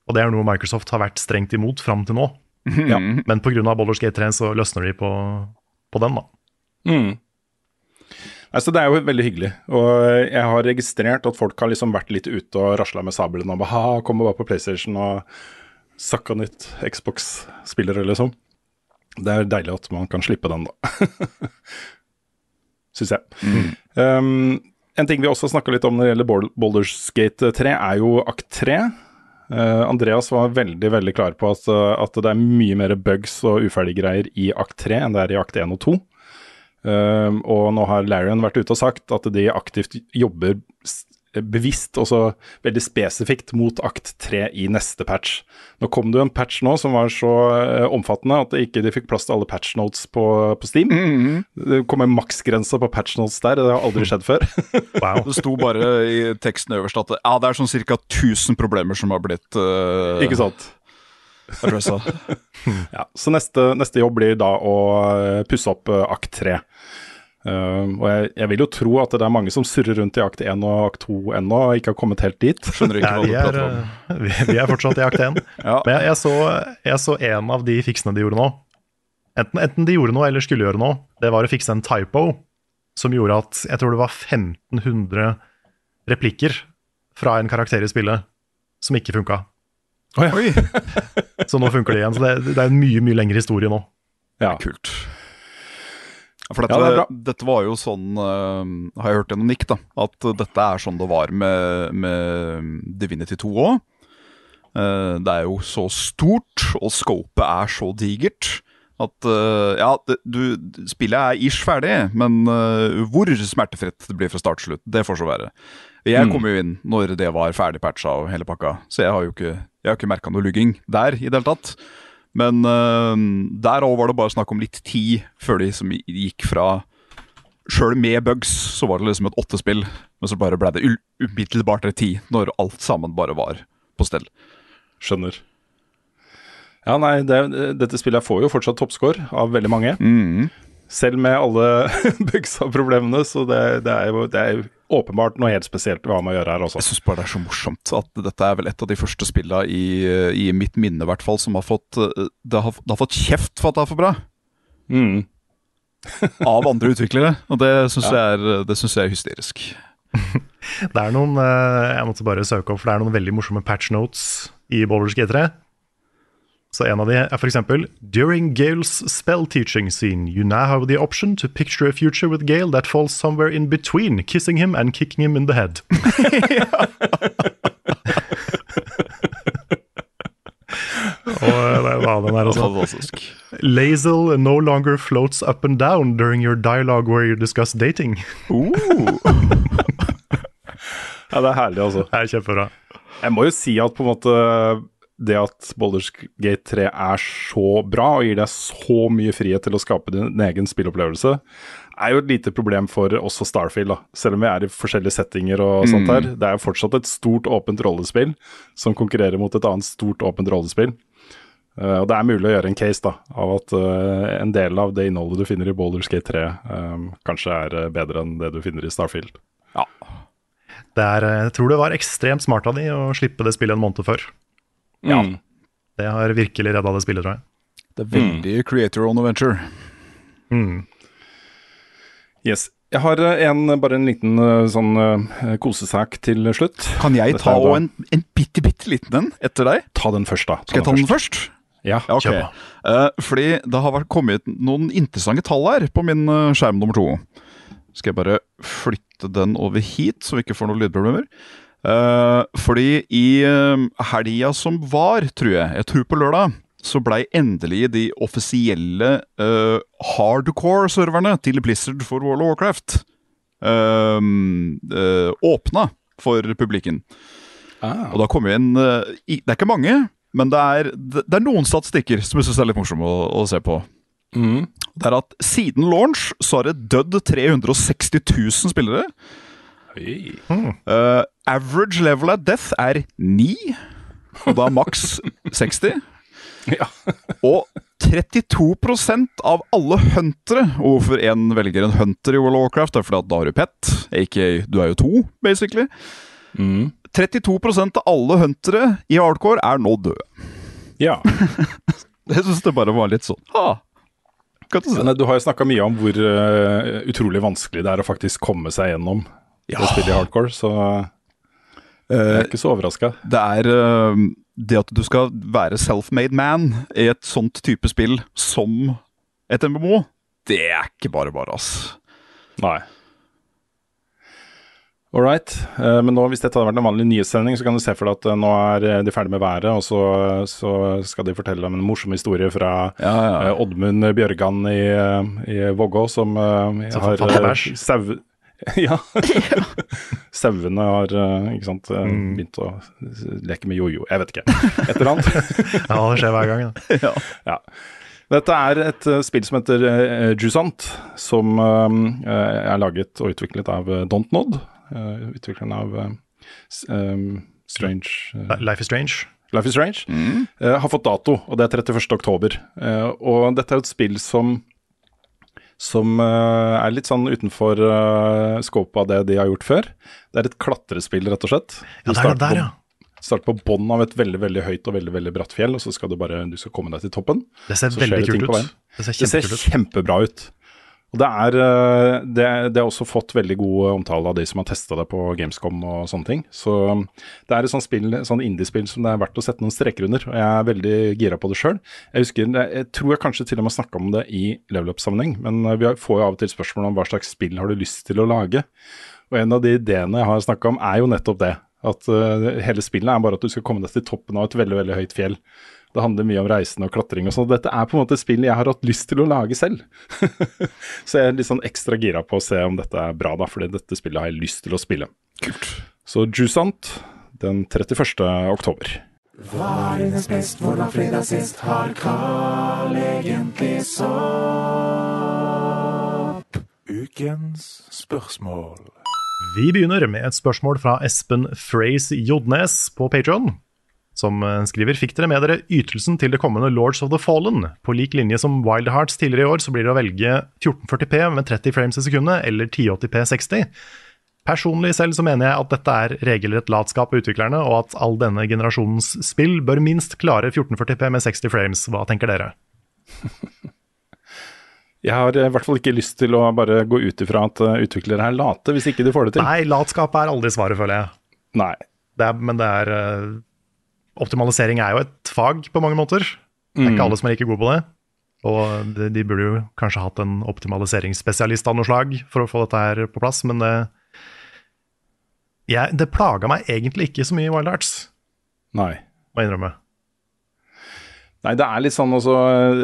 Og det er noe Microsoft har vært strengt imot fram til nå. Ja. Men pga. Baldur's Gate 3 så løsner de på, på den, da. Mm. Altså, det er jo veldig hyggelig. Og jeg har registrert at folk har liksom vært litt ute og rasla med sablene og bare ha, kommer bare på PlayStation og sakka nytt Xbox-spillere, liksom. Det er deilig at man kan slippe den, da. Syns jeg. Um, en ting vi også snakka litt om når det gjelder Boulders Gate 3, er jo akt 3. Uh, Andreas var veldig veldig klar på at, eh, at det er mye mer bugs og uferdige greier i akt 3 enn det er i akt 1 og 2. Um, og nå har Larian vært ute og sagt at de aktivt jobber bevisst og så veldig spesifikt mot akt 3 i neste patch. Nå kom det jo en patch nå som var så uh, omfattende at de ikke de fikk plass til alle patch notes på, på Steam. Det kom en maksgrense på patch notes der, det har aldri skjedd før. Wow. Det sto bare i teksten øverst at ja, det er sånn ca. 1000 problemer som har blitt uh, ikke sant? Adressa. Ja, så neste, neste jobb blir da å eh, pusse opp eh, akt 3. Uh, og jeg, jeg vil jo tro at det er mange som surrer rundt i akt 1 og akt 2 ennå, og ikke har kommet helt dit. Skjønner ikke Nei, hva du er, prater om. eh, vi, vi er fortsatt i akt 1. Ja. Men jeg, jeg, så, jeg så en av de fiksene de gjorde nå. Enten, enten de gjorde noe eller skulle gjøre noe. Det var å fikse en typo som gjorde at jeg tror det var 1500 replikker fra en karakter i spillet som ikke funka. Oi, Så nå funker det igjen. Så det, det er en mye mye lengre historie nå. Ja. kult. For dette, Ja, det dette var jo sånn, uh, har jeg hørt gjennom Nick, da, at dette er sånn det var med, med Divinity 2 òg. det er jo så stort, og scopet er så digert. At uh, ja, det, du, spillet er ish ferdig, men eh, hvor smertefritt det blir fra start til slutt, det får så være. Jeg Mm. kom jo inn når det var ferdig patcha og hele pakka, så jeg har jo ikke, jeg har ikke merka noe lugging der i det hele tatt. Men uh, der òg var det bare snakk om litt tid før de som gikk fra Sjøl med bugs så var det liksom et åttespill, men så bare ble det umiddelbart et ti når alt sammen bare var på stell. Skjønner. Ja, nei, det, dette spillet får jo fortsatt toppscore av veldig mange. Mm. Selv med alle bugsa og problemene, så det, det, er jo, det er jo åpenbart noe helt spesielt vi har med å gjøre her også. Jeg syns bare det er så morsomt at dette er vel et av de første spilla i, i mitt minne, i hvert fall, som har fått eh, det har, det har fått kjeft for at det er for bra. Mm. Av andre utviklere. Og det syns jeg, er- synes jeg er hysterisk. Det er noen eh, Jeg måtte bare søke opp, for det er noen veldig morsomme patch notes i Bowlers G3. Så en av de er f.eks.: During Gales spell teaching scene, you now have the option to picture a future with Gale that falls somewhere in between kissing him and kicking him in the head. Og eh, det var den der også. Lazel no longer floats up and down during your dialogue where you discuss dating. Ja, det er herlig, altså. Det er kjempebra. Jeg må jo si at på en måte det at Boulders Gate 3 er så bra og gir deg så mye frihet til å skape din egen spillopplevelse, er jo et lite problem for også Starfield. da. Selv om vi er i forskjellige settinger og sånt her. Det er jo fortsatt et stort, åpent rollespill som konkurrerer mot et annet stort, åpent rollespill. Uh, og det er mulig å gjøre en case da, av at uh, en del av det innholdet du finner i Boulders Gate 3, eh, kanskje er bedre enn det du finner i Starfield. Det er, jeg tror det var ekstremt smart av de å slippe det spillet en måned før. Ja. Det har virkelig redda det spillet, tror jeg. Det er veldig creator on adventure. venture. Mm. Yes. Jeg har eh, en, bare en liten eh, sånn eh, kosesak til slutt. Kan jeg Dette ta da- en, en bitte, bitte liten en etter deg? Ta den først, da. Skal jeg ta den først? Ja, Ja, okay. uh. Eh, fordi det har kommet noen interessante tall her på min skjerm nummer to. Skal jeg bare flytte den over hit, så vi ikke får noen lydproblemer. Eh, fordi i uh, helga som var, tror jeg, jeg tror på lørdag, så blei endelig de offisielle uh, hardcore-serverne til Blizzard for World of Warcraft uh, åpna for publikum. Ah. Og da kom jo inn eh, i, Det er ikke mange, men det er, det, det er noen statistikker som jeg syns er litt morsomme å, å se på. Mm. Det er at siden launch så har det dødd 360 000 spillere. Oi. Eh, average level at death er 9, og da maks 60. Ja. Og 32% av alle huntere Og hvorfor en velger en hunter i World of Warcraft, er fordi at da har du pet. aka du er jo to, basically. Mm. 32% av alle huntere i hardcore er nå døde. Ja. Jeg syns det bare var litt sånn ha, Kan du, se. Eh, du har jo snakka mye om hvor uh, utrolig vanskelig det er å faktisk komme seg gjennom Ja. å spille i hardcore, så jeg er ikke så overraska. Det er eh, det at du skal være self-made man i et sånt type spill som et MMO, det er ikke bare bare, ass. Nei. All right. Eh, men nå, hvis dette hadde vært en vanlig nyhetssending, så kan du se for deg at eh, nå er eh, de ferdig med været, og så, så skal de fortelle om en morsom historie fra Ja, ja. eh, Oddmund Bjørgan i, eh, i Vågå, som eh, har eh, sau... ja. Sauene har eh, ikke sant, eh, Mm. begynt å leke med jojo. Jeg vet ikke. Et eller annet. Ja, det skjer hver gang. Da. Ja. Dette er et eh, spill som heter uh, Jusant, som er laget og utviklet av Dontnod. Uh, utvikleren av um, Strange Life is Strange. Life is Strange. eh, har fått dato, og det er 31. oktober. Eh, og dette er et spill som som eh, er litt sånn utenfor uh, skåpet av det de har gjort før. Det er et klatrespill, rett og slett. Ja, det er det der, ja. Starter på bånn av et veldig veldig høyt og veldig veldig bratt fjell, og så skal du bare du skal komme deg til toppen. Det ser veldig kult ut. Det ser Det ser kjempebra ut. Og det er eh, det, det har også fått veldig god omtale av de som har testa det på Gamescom og sånne ting. Så um, det er et sånt spill, sånt indiespill som det er verdt å sette noen streker under. Og jeg er veldig gira på det sjøl. Jeg husker, jeg tror jeg kanskje til og med snakka om det i level up-sammenheng, men eh, vi får jo av og til spørsmål om hva slags spill har du lyst til å lage. Og en av de ideene jeg har snakka om, er jo nettopp det. At eh, hele spillet er bare at du skal komme deg til toppen av et veldig veldig høyt fjell. Det handler mye om reisen og klatring og sånn. Dette er på en måte et spill jeg har hatt lyst til å lage selv. så jeg er litt sånn ekstra gira på å se om dette er bra, da, fordi dette spillet har jeg lyst til å spille. Kult. Så Jusant den 31. oktober. Hva er dines best, hvordan fredag sist? Har Carl egentlig sopp? Ukens spørsmål. Vi begynner med et spørsmål fra Espen Fraze Jodnes på Patreon som eh, skriver Fikk dere med dere ytelsen til det kommende Lords of the Fallen? På lik linje som Wild Hearts tidligere i år, så blir det å velge 1440P med 30 frames i sekundet, eller 1080P 60. Personlig selv så mener jeg at dette er regelrett latskap av utviklerne, og at all denne generasjonens spill bør minst klare 1440P med 60 frames. Hva tenker dere? Jeg har i hvert fall ikke lyst til å bare gå ut ifra at eh, utviklere er late, hvis ikke de får det til. Nei, latskap er aldri svaret, føler jeg. Nei. Det er, men det er eh, Optimalisering er jo et fag på mange måter. Det er Mm. ikke alle som er like gode på det. Og de, de burde jo kanskje hatt en optimaliseringsspesialist av noe slag for å få dette her på plass, men det, jeg, det plaga meg egentlig ikke så mye i Wild Arts, Nei. må jeg innrømme. Nei, det er litt sånn også,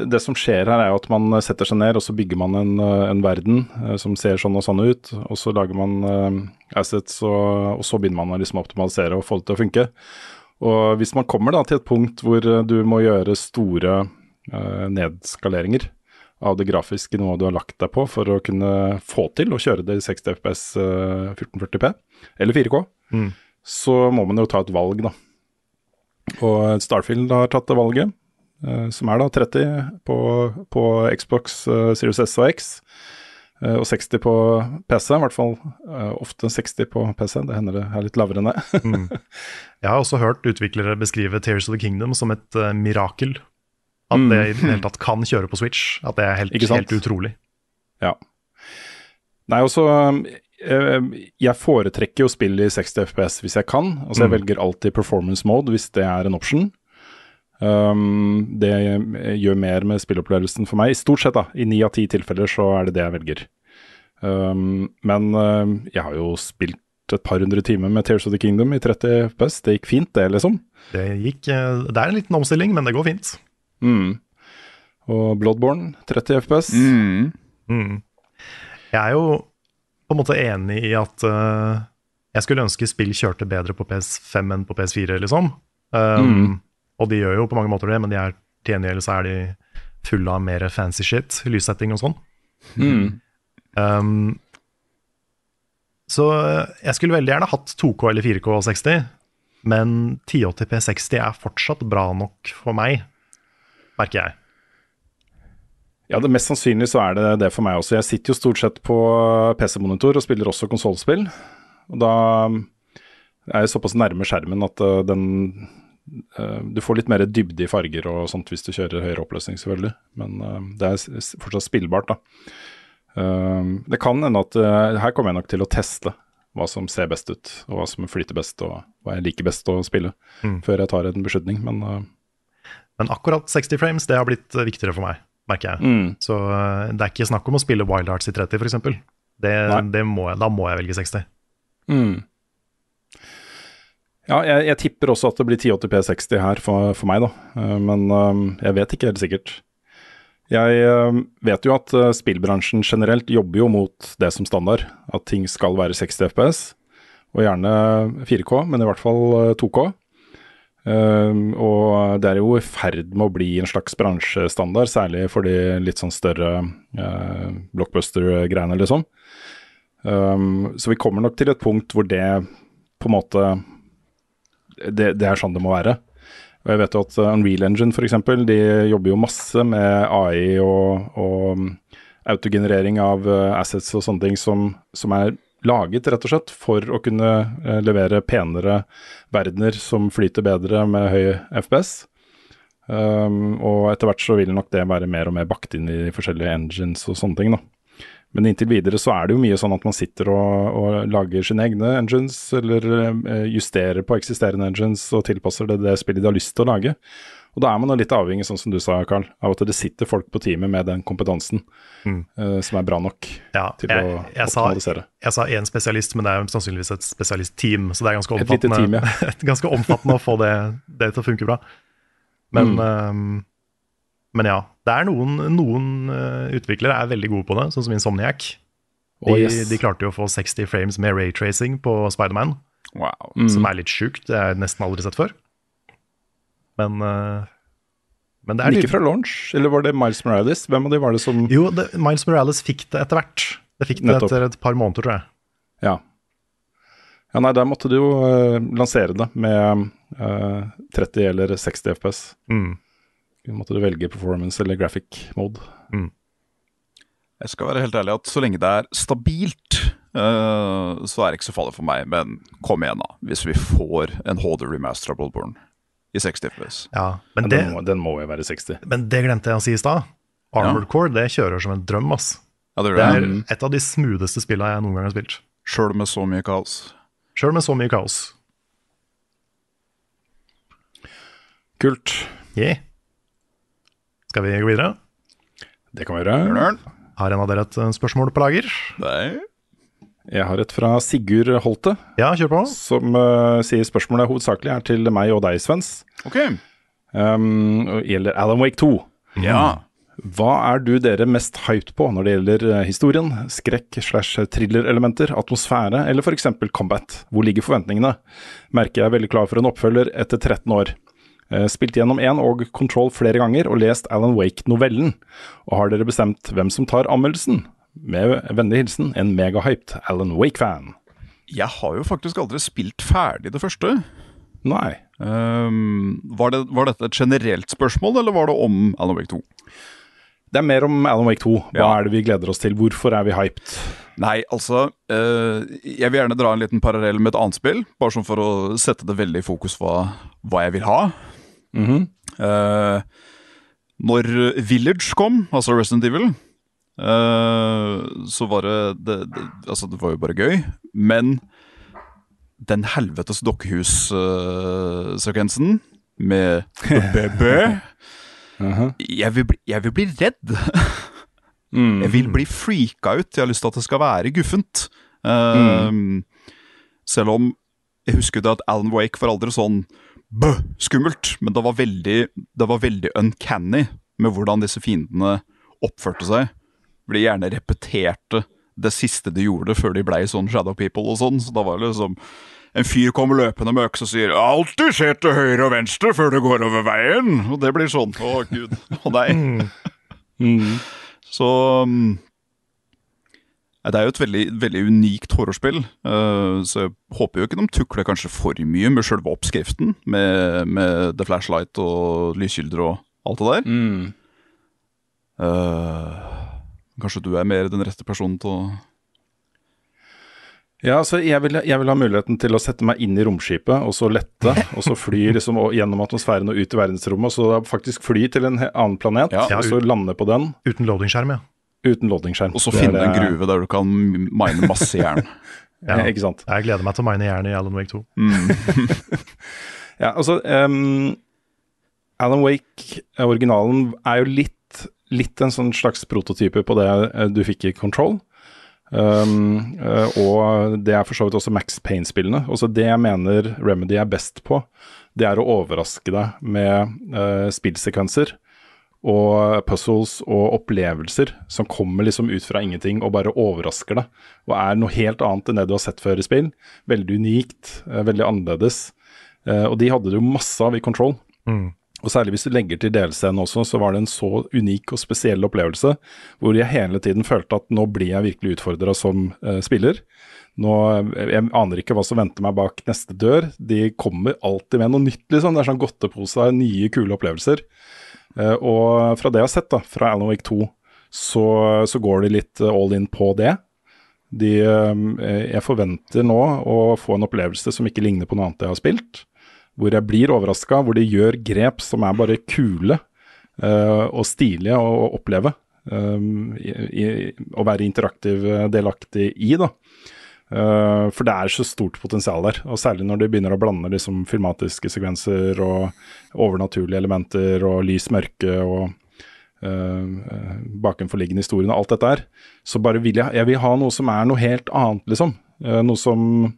Det som skjer her, er jo at man setter seg ned, og så bygger man en, eh, en verden eh, som ser sånn og sånn ut. Og så lager man eh, assets, og, og så begynner man å liksom optimalisere og få det til å funke. Og hvis man kommer da til et punkt hvor eh, du må gjøre store eh, nedskaleringer av det grafiske nivået du har lagt deg på for å kunne få til å kjøre det i 60 FPS eh, 1440P, eller 4K, Mm. så må man jo ta et valg, da. Og Starfield har tatt det valget, eh, som er da 30 på, på Xbox eh, Series S og X, og 60 på PC, i hvert fall eh, ofte 60 på PC, det hender det er litt lavere enn det. Mm. Jeg har også hørt utviklere beskrive Tears of the Kingdom som et uh, mirakel. At Mm. det i det hele tatt kan kjøre på Switch. At det er helt, helt utrolig. Ja. Nei, også eh, Jeg foretrekker jo spill i 60 FPS hvis jeg kan. Altså Jeg Mm. velger alltid performance mode hvis det er en option. Um, det gjør mer med spillopplevelsen for meg. I stort sett, da. I ni av ti tilfeller så er det det jeg velger. Um, men uh, jeg har jo spilt et par hundre timer med Tears of the Kingdom i 30 FPS. Det gikk fint, det, liksom. Det, gikk, eh, det er en liten omstilling, men det går fint. Mm. Og Bloodborne 30 FPS. Mm. Jeg er jo på en måte enig i at uh, jeg skulle ønske spill kjørte bedre på PS5 enn på PS4, liksom. Um, Mm. Og de gjør jo på mange måter det, men de er, til gjengjeld så er de fulle av mer fancy shit, lyssetting og sånn. Mm. Um, så jeg skulle veldig gjerne hatt 2K eller 4K 60, men 1080p 60 er fortsatt bra nok for meg, merker jeg. Ja, det Mest sannsynlig så er det det for meg også. Jeg sitter jo stort sett på PC-monitor og spiller også konsollspill. Og da er jeg såpass nærme skjermen at uh, den Du får litt mer dybde i farger og sånt hvis du kjører høyere oppløsning, selvfølgelig. Men uh, det er fortsatt spillbart, da. Uh, det kan hende at her kommer jeg nok til å teste hva som ser best ut, og hva som flyter best, og hva jeg liker best å spille, Mm. før jeg tar en beslutning. Men Men akkurat 60 frames det har blitt eh, viktigere for meg, merker jeg. Mm. Så eh, det er ikke snakk om å spille Wild Hearts i 30, f.eks. Det, det må jeg, da må jeg velge 60. Mm. Ja, jeg, jeg tipper også at det blir 1080p 60 her for, for meg, da. Eh, Men eh, jeg vet ikke helt sikkert. Jeg eh, vet jo at spillbransjen generelt jobber jo mot det som standard. At ting skal være 60 FPS, og gjerne 4K, men i hvert fall eh, 2K. Eh, og det er jo i ferd med å bli en slags bransjestandard, særlig for de litt sånn større blockbuster-greiene, liksom. Så vi kommer nok til et punkt hvor det på en måte det, det er sånn det må være. Og jeg vet jo at uh, Unreal Engine f.eks. de jobber jo masse med AI og, og um, autogenerering av eh, assets og sånne ting som, som er laget rett og slett for å kunne eh, levere penere verdener som flyter bedre med høy FPS. Um, og etter hvert så vil nok det være mer og mer bakt inn i forskjellige engines og sånne ting. da. Men inntil videre så er det jo mye sånn at man sitter og, og lager sine egne engines, eller eh, justerer på eksisterende engines og tilpasser det det spillet de har lyst til å lage. Og da er man litt avhengig, sånn som du sa, Carl, av at det sitter folk på teamet med den kompetansen eh, som er bra nok Ja, til jeg, å jeg, sa, optimalisere. jeg sa én spesialist, men det er sannsynligvis et spesialistteam. Så det er ganske omfattende, team, ganske omfattende å få det, det til å funke bra. Men, Mm. ehm, men ja. Det er noen, noen eh, utviklere er veldig gode på det, sånn som Insomniac. De, oh, yes. de klarte jo å få 60 frames med raytracing på Spiderman, Wow. Mm. som er litt sjukt. Det har jeg nesten aldri sett før. Men, eh, men det er ikke fra launch, eller var det Miles Morales? Hvem av de var det som Jo, det, Miles Morales fikk det etter hvert. Det fikk det Nettopp. etter et par måneder, tror jeg. Ja. Ja, nei, der måtte du jo uh, lansere det med uh, 30 eller 60 FPS. Mm. Måtte du velge performance eller graphic mode. Jeg skal være helt ærlig at så lenge det er stabilt, uh, så er det ikke så farlig for meg. Men kom igjen, da. Hvis vi får en HD remaster av Bloodborne i 60 FPS. Ja, men det, den, må, den må jo være 60. men det glemte jeg å si i stad. Armored Core det kjører som en drøm. ass. Ja, det Det er det. et av de smootheste spillene jeg noen gang har spilt. Sjøl med så mye kaos. Sjøl med så mye kaos. Kult. Yeah. Skal vi gå videre? Det kan vi gjøre. Har en av dere et eh, spørsmål på lager? Nei. Jeg har et fra Sigurd Holte, Ja, kjør på. som uh, sier spørsmålet hovedsakelig er til meg og deg, Svens. Ok. Um, og gjelder Alan Wake 2. Ja. Hva er du dere mest hyped på når det gjelder eh, historien, skrekk slash thriller-elementer, atmosfære eller f.eks. combat? Hvor ligger forventningene? Merker jeg er veldig klar for en oppfølger etter 13 år. Eh, Spilt gjennom én og Control flere ganger og lest Alan Wake-novellen. Og har dere bestemt hvem som tar anmeldelsen? Med vennlig hilsen en megahyped Alan Wake-fan. Jeg har jo faktisk aldri spilt ferdig det første. Nei. Um, var, det, var dette et generelt spørsmål, eller var det om Alan Wake 2? Det er mer om Alan Wake 2. Hva Ja. er det vi gleder oss til? Hvorfor er vi hyped? Nei, altså uh, Jeg vil gjerne dra en liten parallell med et annet spill. Bare sånn for å sette det veldig i fokus hva, hva jeg vil ha. Eh, når Village kom, altså Resident Evil, eh, så var det, det, det Altså, det var jo bare gøy. Men den helvetes dokkehus-sekvensen med The -huh. jeg, vil bli, jeg vil bli redd. Jeg vil bli freaka ut. Jeg har lyst til at det skal være guffent. Mm. Selv om jeg husker det at Alan Wake var aldri sånn skummelt, men det var, veldig, det var veldig uncanny med hvordan disse fiendene oppførte seg. De gjerne repeterte det siste de gjorde før de blei sånn Shadow People og sånn. Så da var det liksom en fyr kommer løpende med øks og sier 'alltid se til høyre og venstre før du går over veien'. Og det blir sånn. Å, gud. Å nei. Så mm, ja, Det er jo et veldig, veldig unikt horrorspill, eh, så jeg håper jo ikke de tukler kanskje for mye med selve oppskriften, med, med The Flashlight og lyskilder og alt det der. Eh, kanskje du er mer den rette personen til å Ja, altså jeg vil, jeg vil ha muligheten til å sette meg inn i romskipet, og så lette, og så fly liksom gjennom atmosfæren og ut i verdensrommet, og så faktisk fly til en annen planet, Ja. og så lande på den Uten loadingskjerm, ja. Uten loddingskjerm. Og så finne en gruve der du kan mine masse jern. ja. Ikke sant. Jeg gleder meg til å mine jern i Alan Wake 2. Ja, altså um, Alan Wake, eh, originalen, er jo litt, litt en sånn slags prototype på det eh, du fikk i Control. Um, og det er for så vidt også Max Payne-spillene. Også det jeg mener Remedy er best på, det er å overraske deg med uh, spillsekvenser og puzzles og opplevelser som kommer liksom ut fra ingenting og bare overrasker deg. Og er noe helt annet enn det du har sett før i spill. Veldig unikt, eh, veldig annerledes. Eh, og de hadde det jo masse av i Control. Og særlig hvis du legger til DLC-en også, så var det en så unik og spesiell opplevelse, hvor jeg hele tiden følte at nå blir jeg virkelig utfordra som eh, spiller. Nå, Jeg aner ikke hva som venter meg bak neste dør. De kommer alltid med noe nytt, liksom. Det er sånn godtepose av nye, kule opplevelser. Eh, og fra det jeg har sett da, fra Alan Wake 2, så, så går de litt eh, all in på det. De, eh, jeg forventer nå å få en opplevelse som ikke ligner på noe annet jeg har spilt. Hvor jeg blir overraska, hvor de gjør grep som er bare kule uh, og stilige å oppleve. Um, i, i, å være interaktiv delaktig i, da. Uh, for det er så stort potensial der, og særlig når de begynner å blande liksom, filmatiske sekvenser og overnaturlige elementer og lys, mørke og uh, bakenforliggende historien og alt dette her. Så bare vil jeg, jeg vil ha noe som er noe helt annet, liksom. Uh, noe som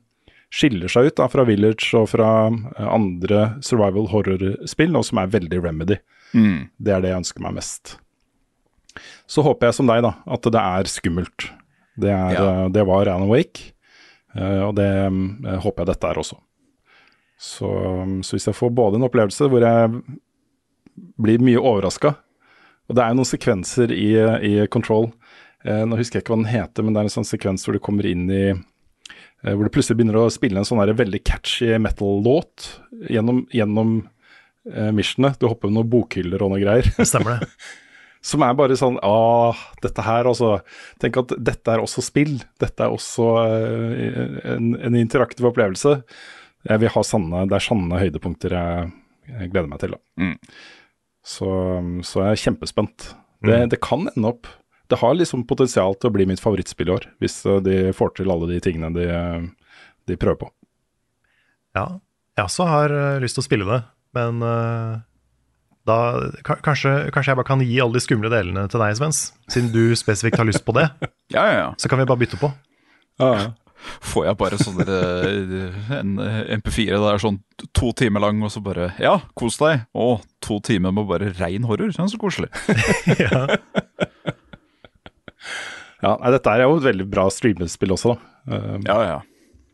skiller seg ut da, fra Village og fra andre survival horror-spill, og som er veldig remedy. Mm. Det er det jeg ønsker meg mest. Så håper jeg som deg, da, at det er skummelt. Det, er, Ja. det var Alan Wake, og det eh, håper jeg dette er også. Så, så hvis jeg får både en opplevelse hvor jeg blir mye overraska Og det er jo noen sekvenser i, i Control, eh, nå husker jeg ikke hva den heter, men det er en sånn sekvens hvor du kommer inn i eh, Hvor du plutselig begynner å spille en sånn der veldig catchy metal-låt gjennom, gjennom eh, missionet. Du hopper med noen bokhyller og noe greier. Stemmer det. Som er bare sånn Ah, dette her, altså. Tenk at dette er også spill. Dette er også eh, en, en interaktiv opplevelse. Jeg vil ha sanne, Det er sanne høydepunkter jeg, jeg gleder meg til. Da. Mm. Så, så jeg er kjempespent. Det, det kan ende opp Det har liksom potensial til å bli mitt favorittspill i år, hvis eh, de får til alle de tingene de, de prøver på. Ja, jeg også har eh, lyst til å spille det, men eh, da kanskje, kanskje jeg bare kan gi alle de skumle delene til deg, Svens, siden du spesifikt har lyst på det. Ja, ja, ja. Så kan vi bare bytte på. Får jeg bare sånn eh, en MP4 der er sånn to timer lang, og så bare Ja, kos deg. Å, to timer med bare rein horror. Ja, så koselig. Ja, nei, Dette er jo et veldig bra streamespill også. da. Um, Ja, ja.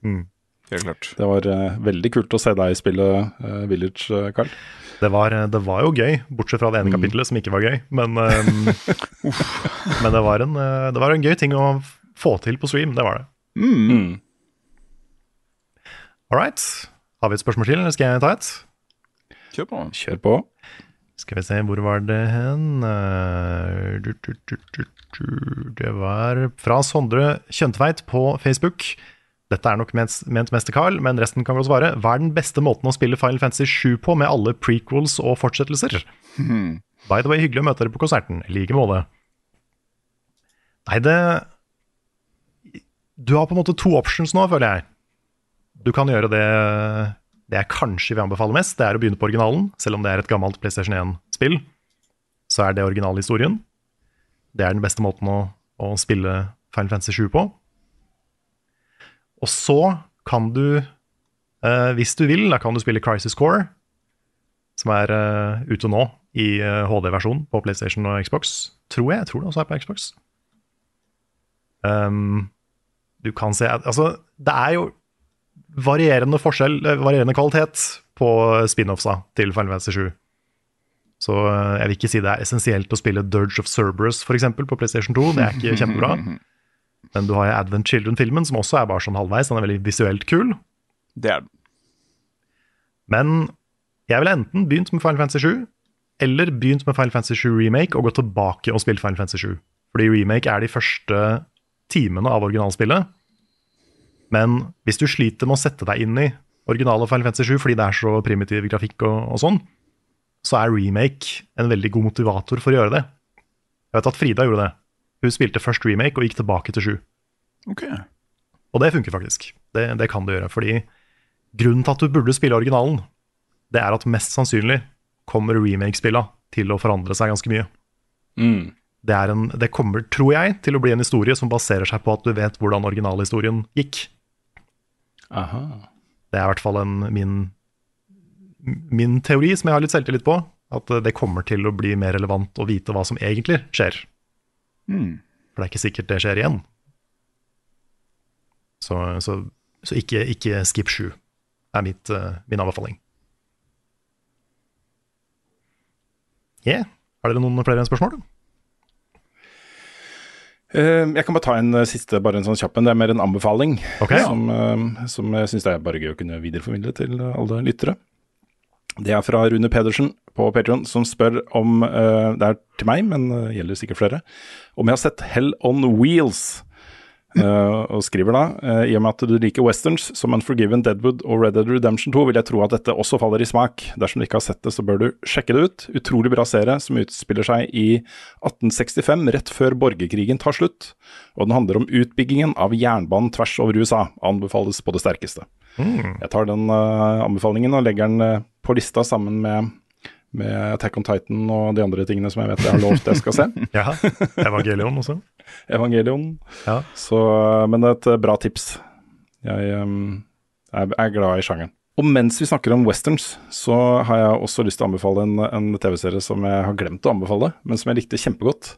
Mm. Helt klart. Det var uh, veldig kult å se deg spille uh, Village, Carl. Carl. Det var, det var jo gøy, bortsett fra det ene kapitlet som ikke var gøy. Men, um, men det, var en, eh, det var en gøy ting å få til på stream, det var det. Mm. All right. Har vi et spørsmål til, eller skal jeg ta et? Kjør på. Kjør på. Skal vi se, hvor var det hen? Eh. Det var fra Sondre Kjøntveit på Facebook. Dette er nok ment, mest til Carl, men resten kan godt svare. Hva er den beste måten å spille Final Fantasy 7 på med alle prequels og fortsettelser? Hmm. By the way, hyggelig å møte dere på konserten. I like måte. Nei, det Du har på en måte to options nå, føler jeg. Du kan gjøre det det jeg kanskje vil anbefale mest, det er å begynne på originalen. Selv om det er et gammelt PlayStation 1-spill, så er det originalhistorien. Det er den beste måten å, å spille Final Fantasy 7 på. Og så kan du, eh, hvis du vil, da kan du spille Crisis Core, som er eh, ute nå i eh, HD-versjonen på PlayStation og Xbox. Tror jeg. Jeg tror det også er på Xbox. Um, du kan se Altså, det er jo varierende forskjell, eh, varierende kvalitet på spin-offsa til Final Fantasy 7. Så eh, jeg vil ikke si det er essensielt å spille Dirge of Cerberus for eksempel, på PlayStation 2. Det er ikke kjempebra. Men du har jo Advent Children-filmen, som også er bare sånn halvveis. Den er veldig visuelt kul. Det er den. Men jeg ville enten begynt med Final Fantasy 7, eller begynt med Final Fantasy 7 Remake og gått tilbake og spilt Final Fantasy 7. Fordi Remake er de første timene av originalspillet. Men hvis du sliter med å sette deg inn i originale Final Fantasy 7 fordi det er så primitiv grafikk og, og sånn, så er remake en veldig god motivator for å gjøre det. Jeg vet at Frida gjorde det. Hun spilte først remake og gikk tilbake til sju. Ok. Og det funker faktisk. Det, det kan du gjøre. Fordi grunnen til at du burde spille originalen, det er at mest sannsynlig kommer remake-spilla til å forandre seg ganske mye. Mm. Det, er en, det kommer, tror jeg, til å bli en historie som baserer seg på at du vet hvordan originalhistorien gikk. Aha. Det er i hvert fall en, min, min teori som jeg har litt selvtillit på. At det kommer til å bli mer relevant å vite hva som egentlig skjer. Mm. For det er ikke sikkert det skjer igjen. Så, så, så ikke, ikke skip 7 er mitt, eh, min anbefaling. Yeah. Har dere noen flere spørsmål? Uh, jeg kan bare ta en uh, siste, bare en sånn kjapp en. Det er mer en anbefaling. Ok. Som, uh, som jeg syns det er bare gøy å kunne videreformidle til alle lyttere. Det er fra Rune Pedersen på Patreon som spør om uh, Det er til meg, men uh, gjelder sikkert flere. Om jeg har sett Hell on Wheels. Uh, og skriver da uh, i og med at du liker westerns som Unforgiven, Deadwood og Red Dead Redemption 2, vil jeg tro at dette også faller i smak. Dersom du ikke har sett det, så bør du sjekke det ut. Utrolig bra serie som utspiller seg i 1865, rett før borgerkrigen tar slutt. Og den handler om utbyggingen av jernbanen tvers over USA. Anbefales på det sterkeste. Mm. Jeg tar den uh, anbefalingen og legger den på lista sammen med med Attack on Titan og de andre tingene som jeg vet jeg har lovt jeg skal se. ja, Evangelion også. Evangelion. Ja. Så, men et eh, bra tips. Jeg um, er, er glad i sjangeren. Og mens vi snakker om westerns, så har jeg også lyst til å anbefale en, en TV-serie som jeg har glemt å anbefale, men som jeg likte kjempegodt.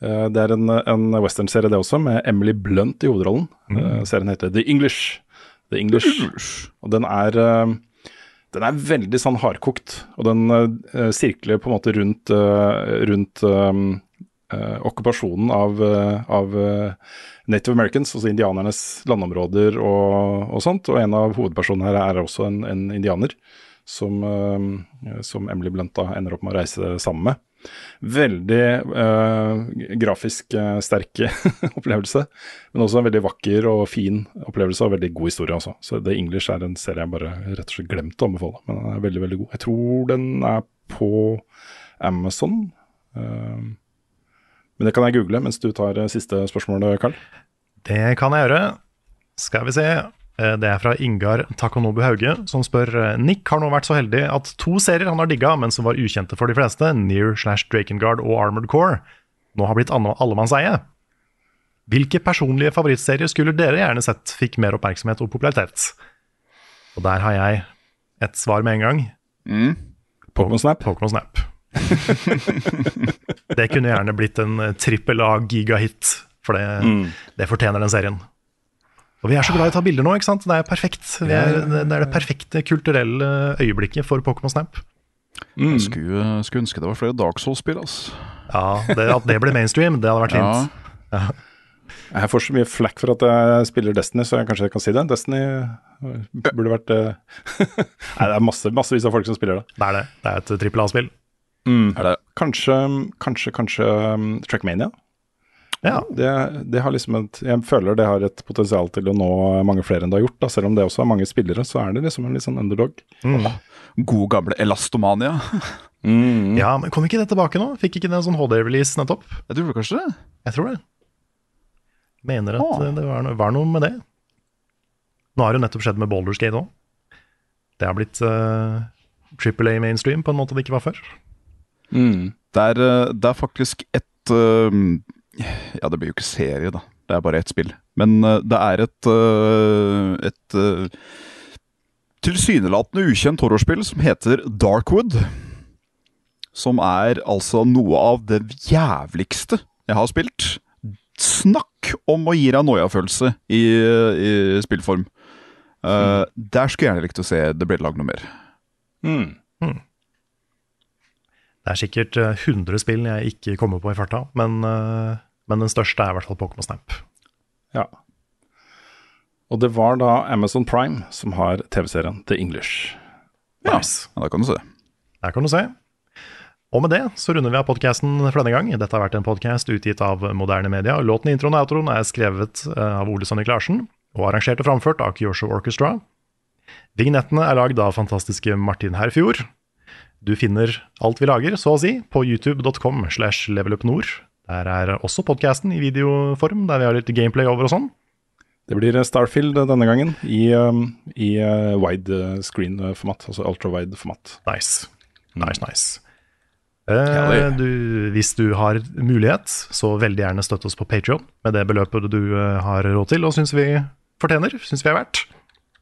Eh, det er en, en westernserie det også, med Emily Blunt i hovedrollen. Mm. Eh, serien heter The English. The English. Og den er eh, den er veldig sånn hardkokt, og den uh, sirkler på en måte rundt, uh, rundt um, uh, okkupasjonen av, av Native Americans, altså indianernes landområder og, og, sånt. Og en av hovedpersonene her er også en, en indianer, som, som, Emily Blunt da ender opp med å reise sammen med. Veldig grafisk sterk opplevelse, men også en veldig vakker og fin opplevelse og veldig god historie også. Så The English er en serie jeg bare rett og slett glemte å anbefale, men den er veldig, veldig god. Jeg tror den er på Amazon. men det kan jeg google mens du tar siste spørsmål, Carl. Det kan jeg gjøre. Skal vi se. Eh, Det er fra Ingar Takonobu Hauge, som spør eh, Nick har nå vært så heldig at to serier han har digga, men som var ukjente for de fleste, Near slash Drakengard og Armored Core, nå har blitt allemannseie. Hvilke personlige favorittserier skulle dere gjerne sett fikk mer oppmerksomhet og popularitet? Og der har jeg et svar med en gang. Mm. Pokémon Snap. Pokémon Snap. det kunne gjerne blitt en trippel A-gigahit, for det, Mm. det fortjener den serien. Og vi er så glad i å ta bilder nå, ikke sant? Det er perfekt. Vi er, det er det perfekte kulturelle øyeblikket for Pokémon Snap. Mm. Jeg skulle, skulle ønske det var flere Dark Souls-spill. ass. Ja, det, At det ble mainstream, det hadde vært fint. Ja. Jeg får så mye flack for at jeg spiller Destiny, så jeg kanskje kan si det. Destiny burde vært eh, Nei, det er masse, massevis av folk som spiller det. Det er det. Det er et trippel A-spill. Mm. Kanskje, kanskje, kanskje um, Trackmania. Ja. Det, det har liksom et, jeg føler det har et potensial til å nå mange flere enn det har gjort. Da. Selv om det også er mange spillere, så er det liksom en litt sånn underdog. Mm. God gamle Elastomania. Ja, men kom ikke det tilbake nå? Fikk ikke det en sånn HD-release nettopp? Jeg tror kanskje det. Jeg tror det. Mener at Ah. eh, det var, noe, var noe med det. Nå har det jo nettopp skjedd med Baldur's Gate òg. Det har blitt uh, A mainstream på en måte det ikke var før. Det er, eh, det er faktisk et eh, Ja, det blir jo ikke serie, da. Det er bare ett spill. Men uh, det er et, uh, et uh, tilsynelatende ukjent horrorspill som heter Darkwood. Som er altså noe av det jævligste jeg har spilt. Snakk om å gi deg noiafølelse i, i spillform. Mm. Der skulle jeg gjerne likt å se det ble lagd noe mer. Det er sikkert eh, 100 spill jeg ikke kommer på i farta, men, eh, men den største er i hvert fall Pokémon Snap. Ja. Og det var da Amazon Prime som har TV-serien The English. Nice. Ja, da kan du se. Der kan du se. Og med det så runder vi av podkasten for denne gang. Dette har vært en podkast utgitt av Moderne Media. Låten, i introen og outroen er skrevet eh, av Ole Sonnik Larsen og arrangert og framført av Kyosho Orchestra. Vignettene er lagd av fantastiske Martin Herfjord. Du finner alt vi lager, så å si, på youtube.com slash levelupnord. Der er også podkasten i videoform, der vi har litt gameplay over og sånn. Det blir Starfield denne gangen i, um, i uh, wide screen-format, altså ultra-wide format. Nice. Nice, nice. Eh, du, hvis du har mulighet, så veldig gjerne støtt oss på Patrion med det beløpet du eh, har råd til og syns vi fortjener, syns vi er verdt.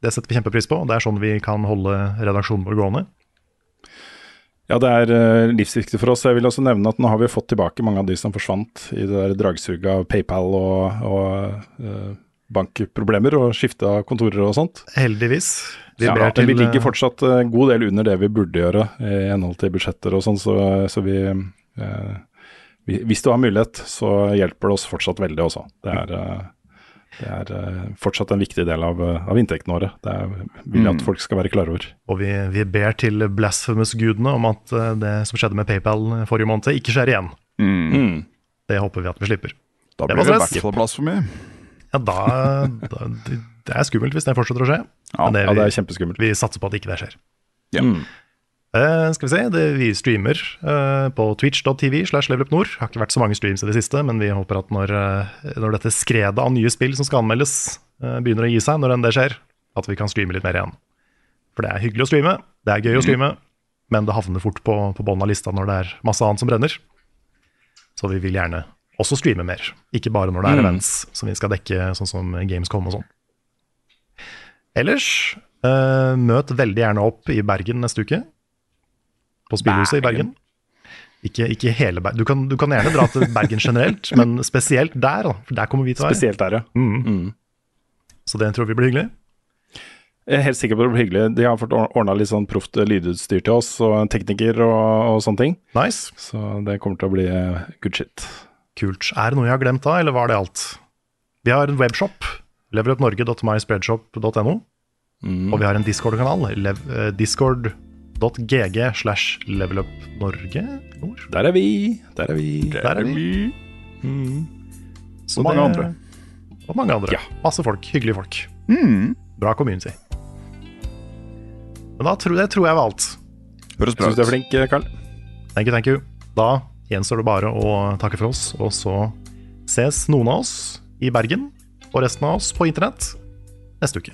Det setter vi kjempepris på. Det er sånn vi kan holde redaksjonen vår gående. Ja, det er uh, livsviktig for oss. Jeg vil også nevne at nå har vi fått tilbake mange av de som forsvant i det der dragsuget av PayPal og, og uh, bankproblemer og skifte av kontorer og sånt. Heldigvis. Vi, ja, men vi ligger eh, fortsatt en god del under det vi burde gjøre i henhold til budsjetter og sånn, så, så vi, uh, vi Hvis du har mulighet, så hjelper det oss fortsatt veldig også. Det er, eh, Det er uh, fortsatt en viktig del av, eh, av inntektene våre. Det er, vil jeg at Mm. folk skal være klar over. Og vi, vi ber til blasphemous-gudene om at eh, det som skjedde med PayPal forrige måned, ikke skjer igjen. Mm. Det håper vi at vi slipper. Da blir var det i hvert fall blasfemi. Ja, da, da det, det er skummelt hvis det fortsetter å skje. Ja, Men ja, det er vi, kjempeskummelt. vi satser på at ikke det skjer. Ja. Mm. Eh, skal vi se, det, Vi streamer uh, på twitch.tv slash levelupnord. Har ikke vært så mange streams i det siste, men vi håper at når, uh, når dette skredet av nye spill som skal anmeldes, begynner å gi seg, når enn det skjer, at vi kan streame litt mer igjen. For det er hyggelig å streame, det er gøy å streame, men det havner fort på, på bånn av lista når det er masse annet som brenner. Så vi vil gjerne også streame mer, ikke bare når det er Mm. events som vi skal dekke, sånn som Gamescom og sånn. Ellers, møt veldig gjerne opp i Bergen neste uke. På Spillhuset i Bergen. Ikke, ikke hele Bergen. Du kan, du kan gjerne dra til Bergen generelt, men spesielt der. Da. For der kommer vi til å være. Spesielt der, ja. Mm. Mm. Så det tror vi blir hyggelig. Jeg er helt sikker på det blir hyggelig. De har fått ordna litt sånn proft lydutstyr til oss, og tekniker og, og sånne ting. Nice. Så det kommer til å bli eh, good shit. Kult. Er det noe jeg har glemt da, eller var det alt? Vi har en webshop. leverupnorge.myspreadshop.no. Mm. Og vi har en Discord-kanal. lev- eh, Discord.gg slash levelupnorge. Der er vi. Der er vi. Der er vi. Mm. Og mange det- andre. Og mange andre. Ja. Masse folk. Hyggelige folk. Mm. Bra community. Men da tror jeg, tror jeg var alt. Høres bra Syns du er flink, Karl? Thank you, thank you. Da gjenstår det bare å takke for oss, og så ses noen av oss i Bergen, og resten av oss på internett neste uke.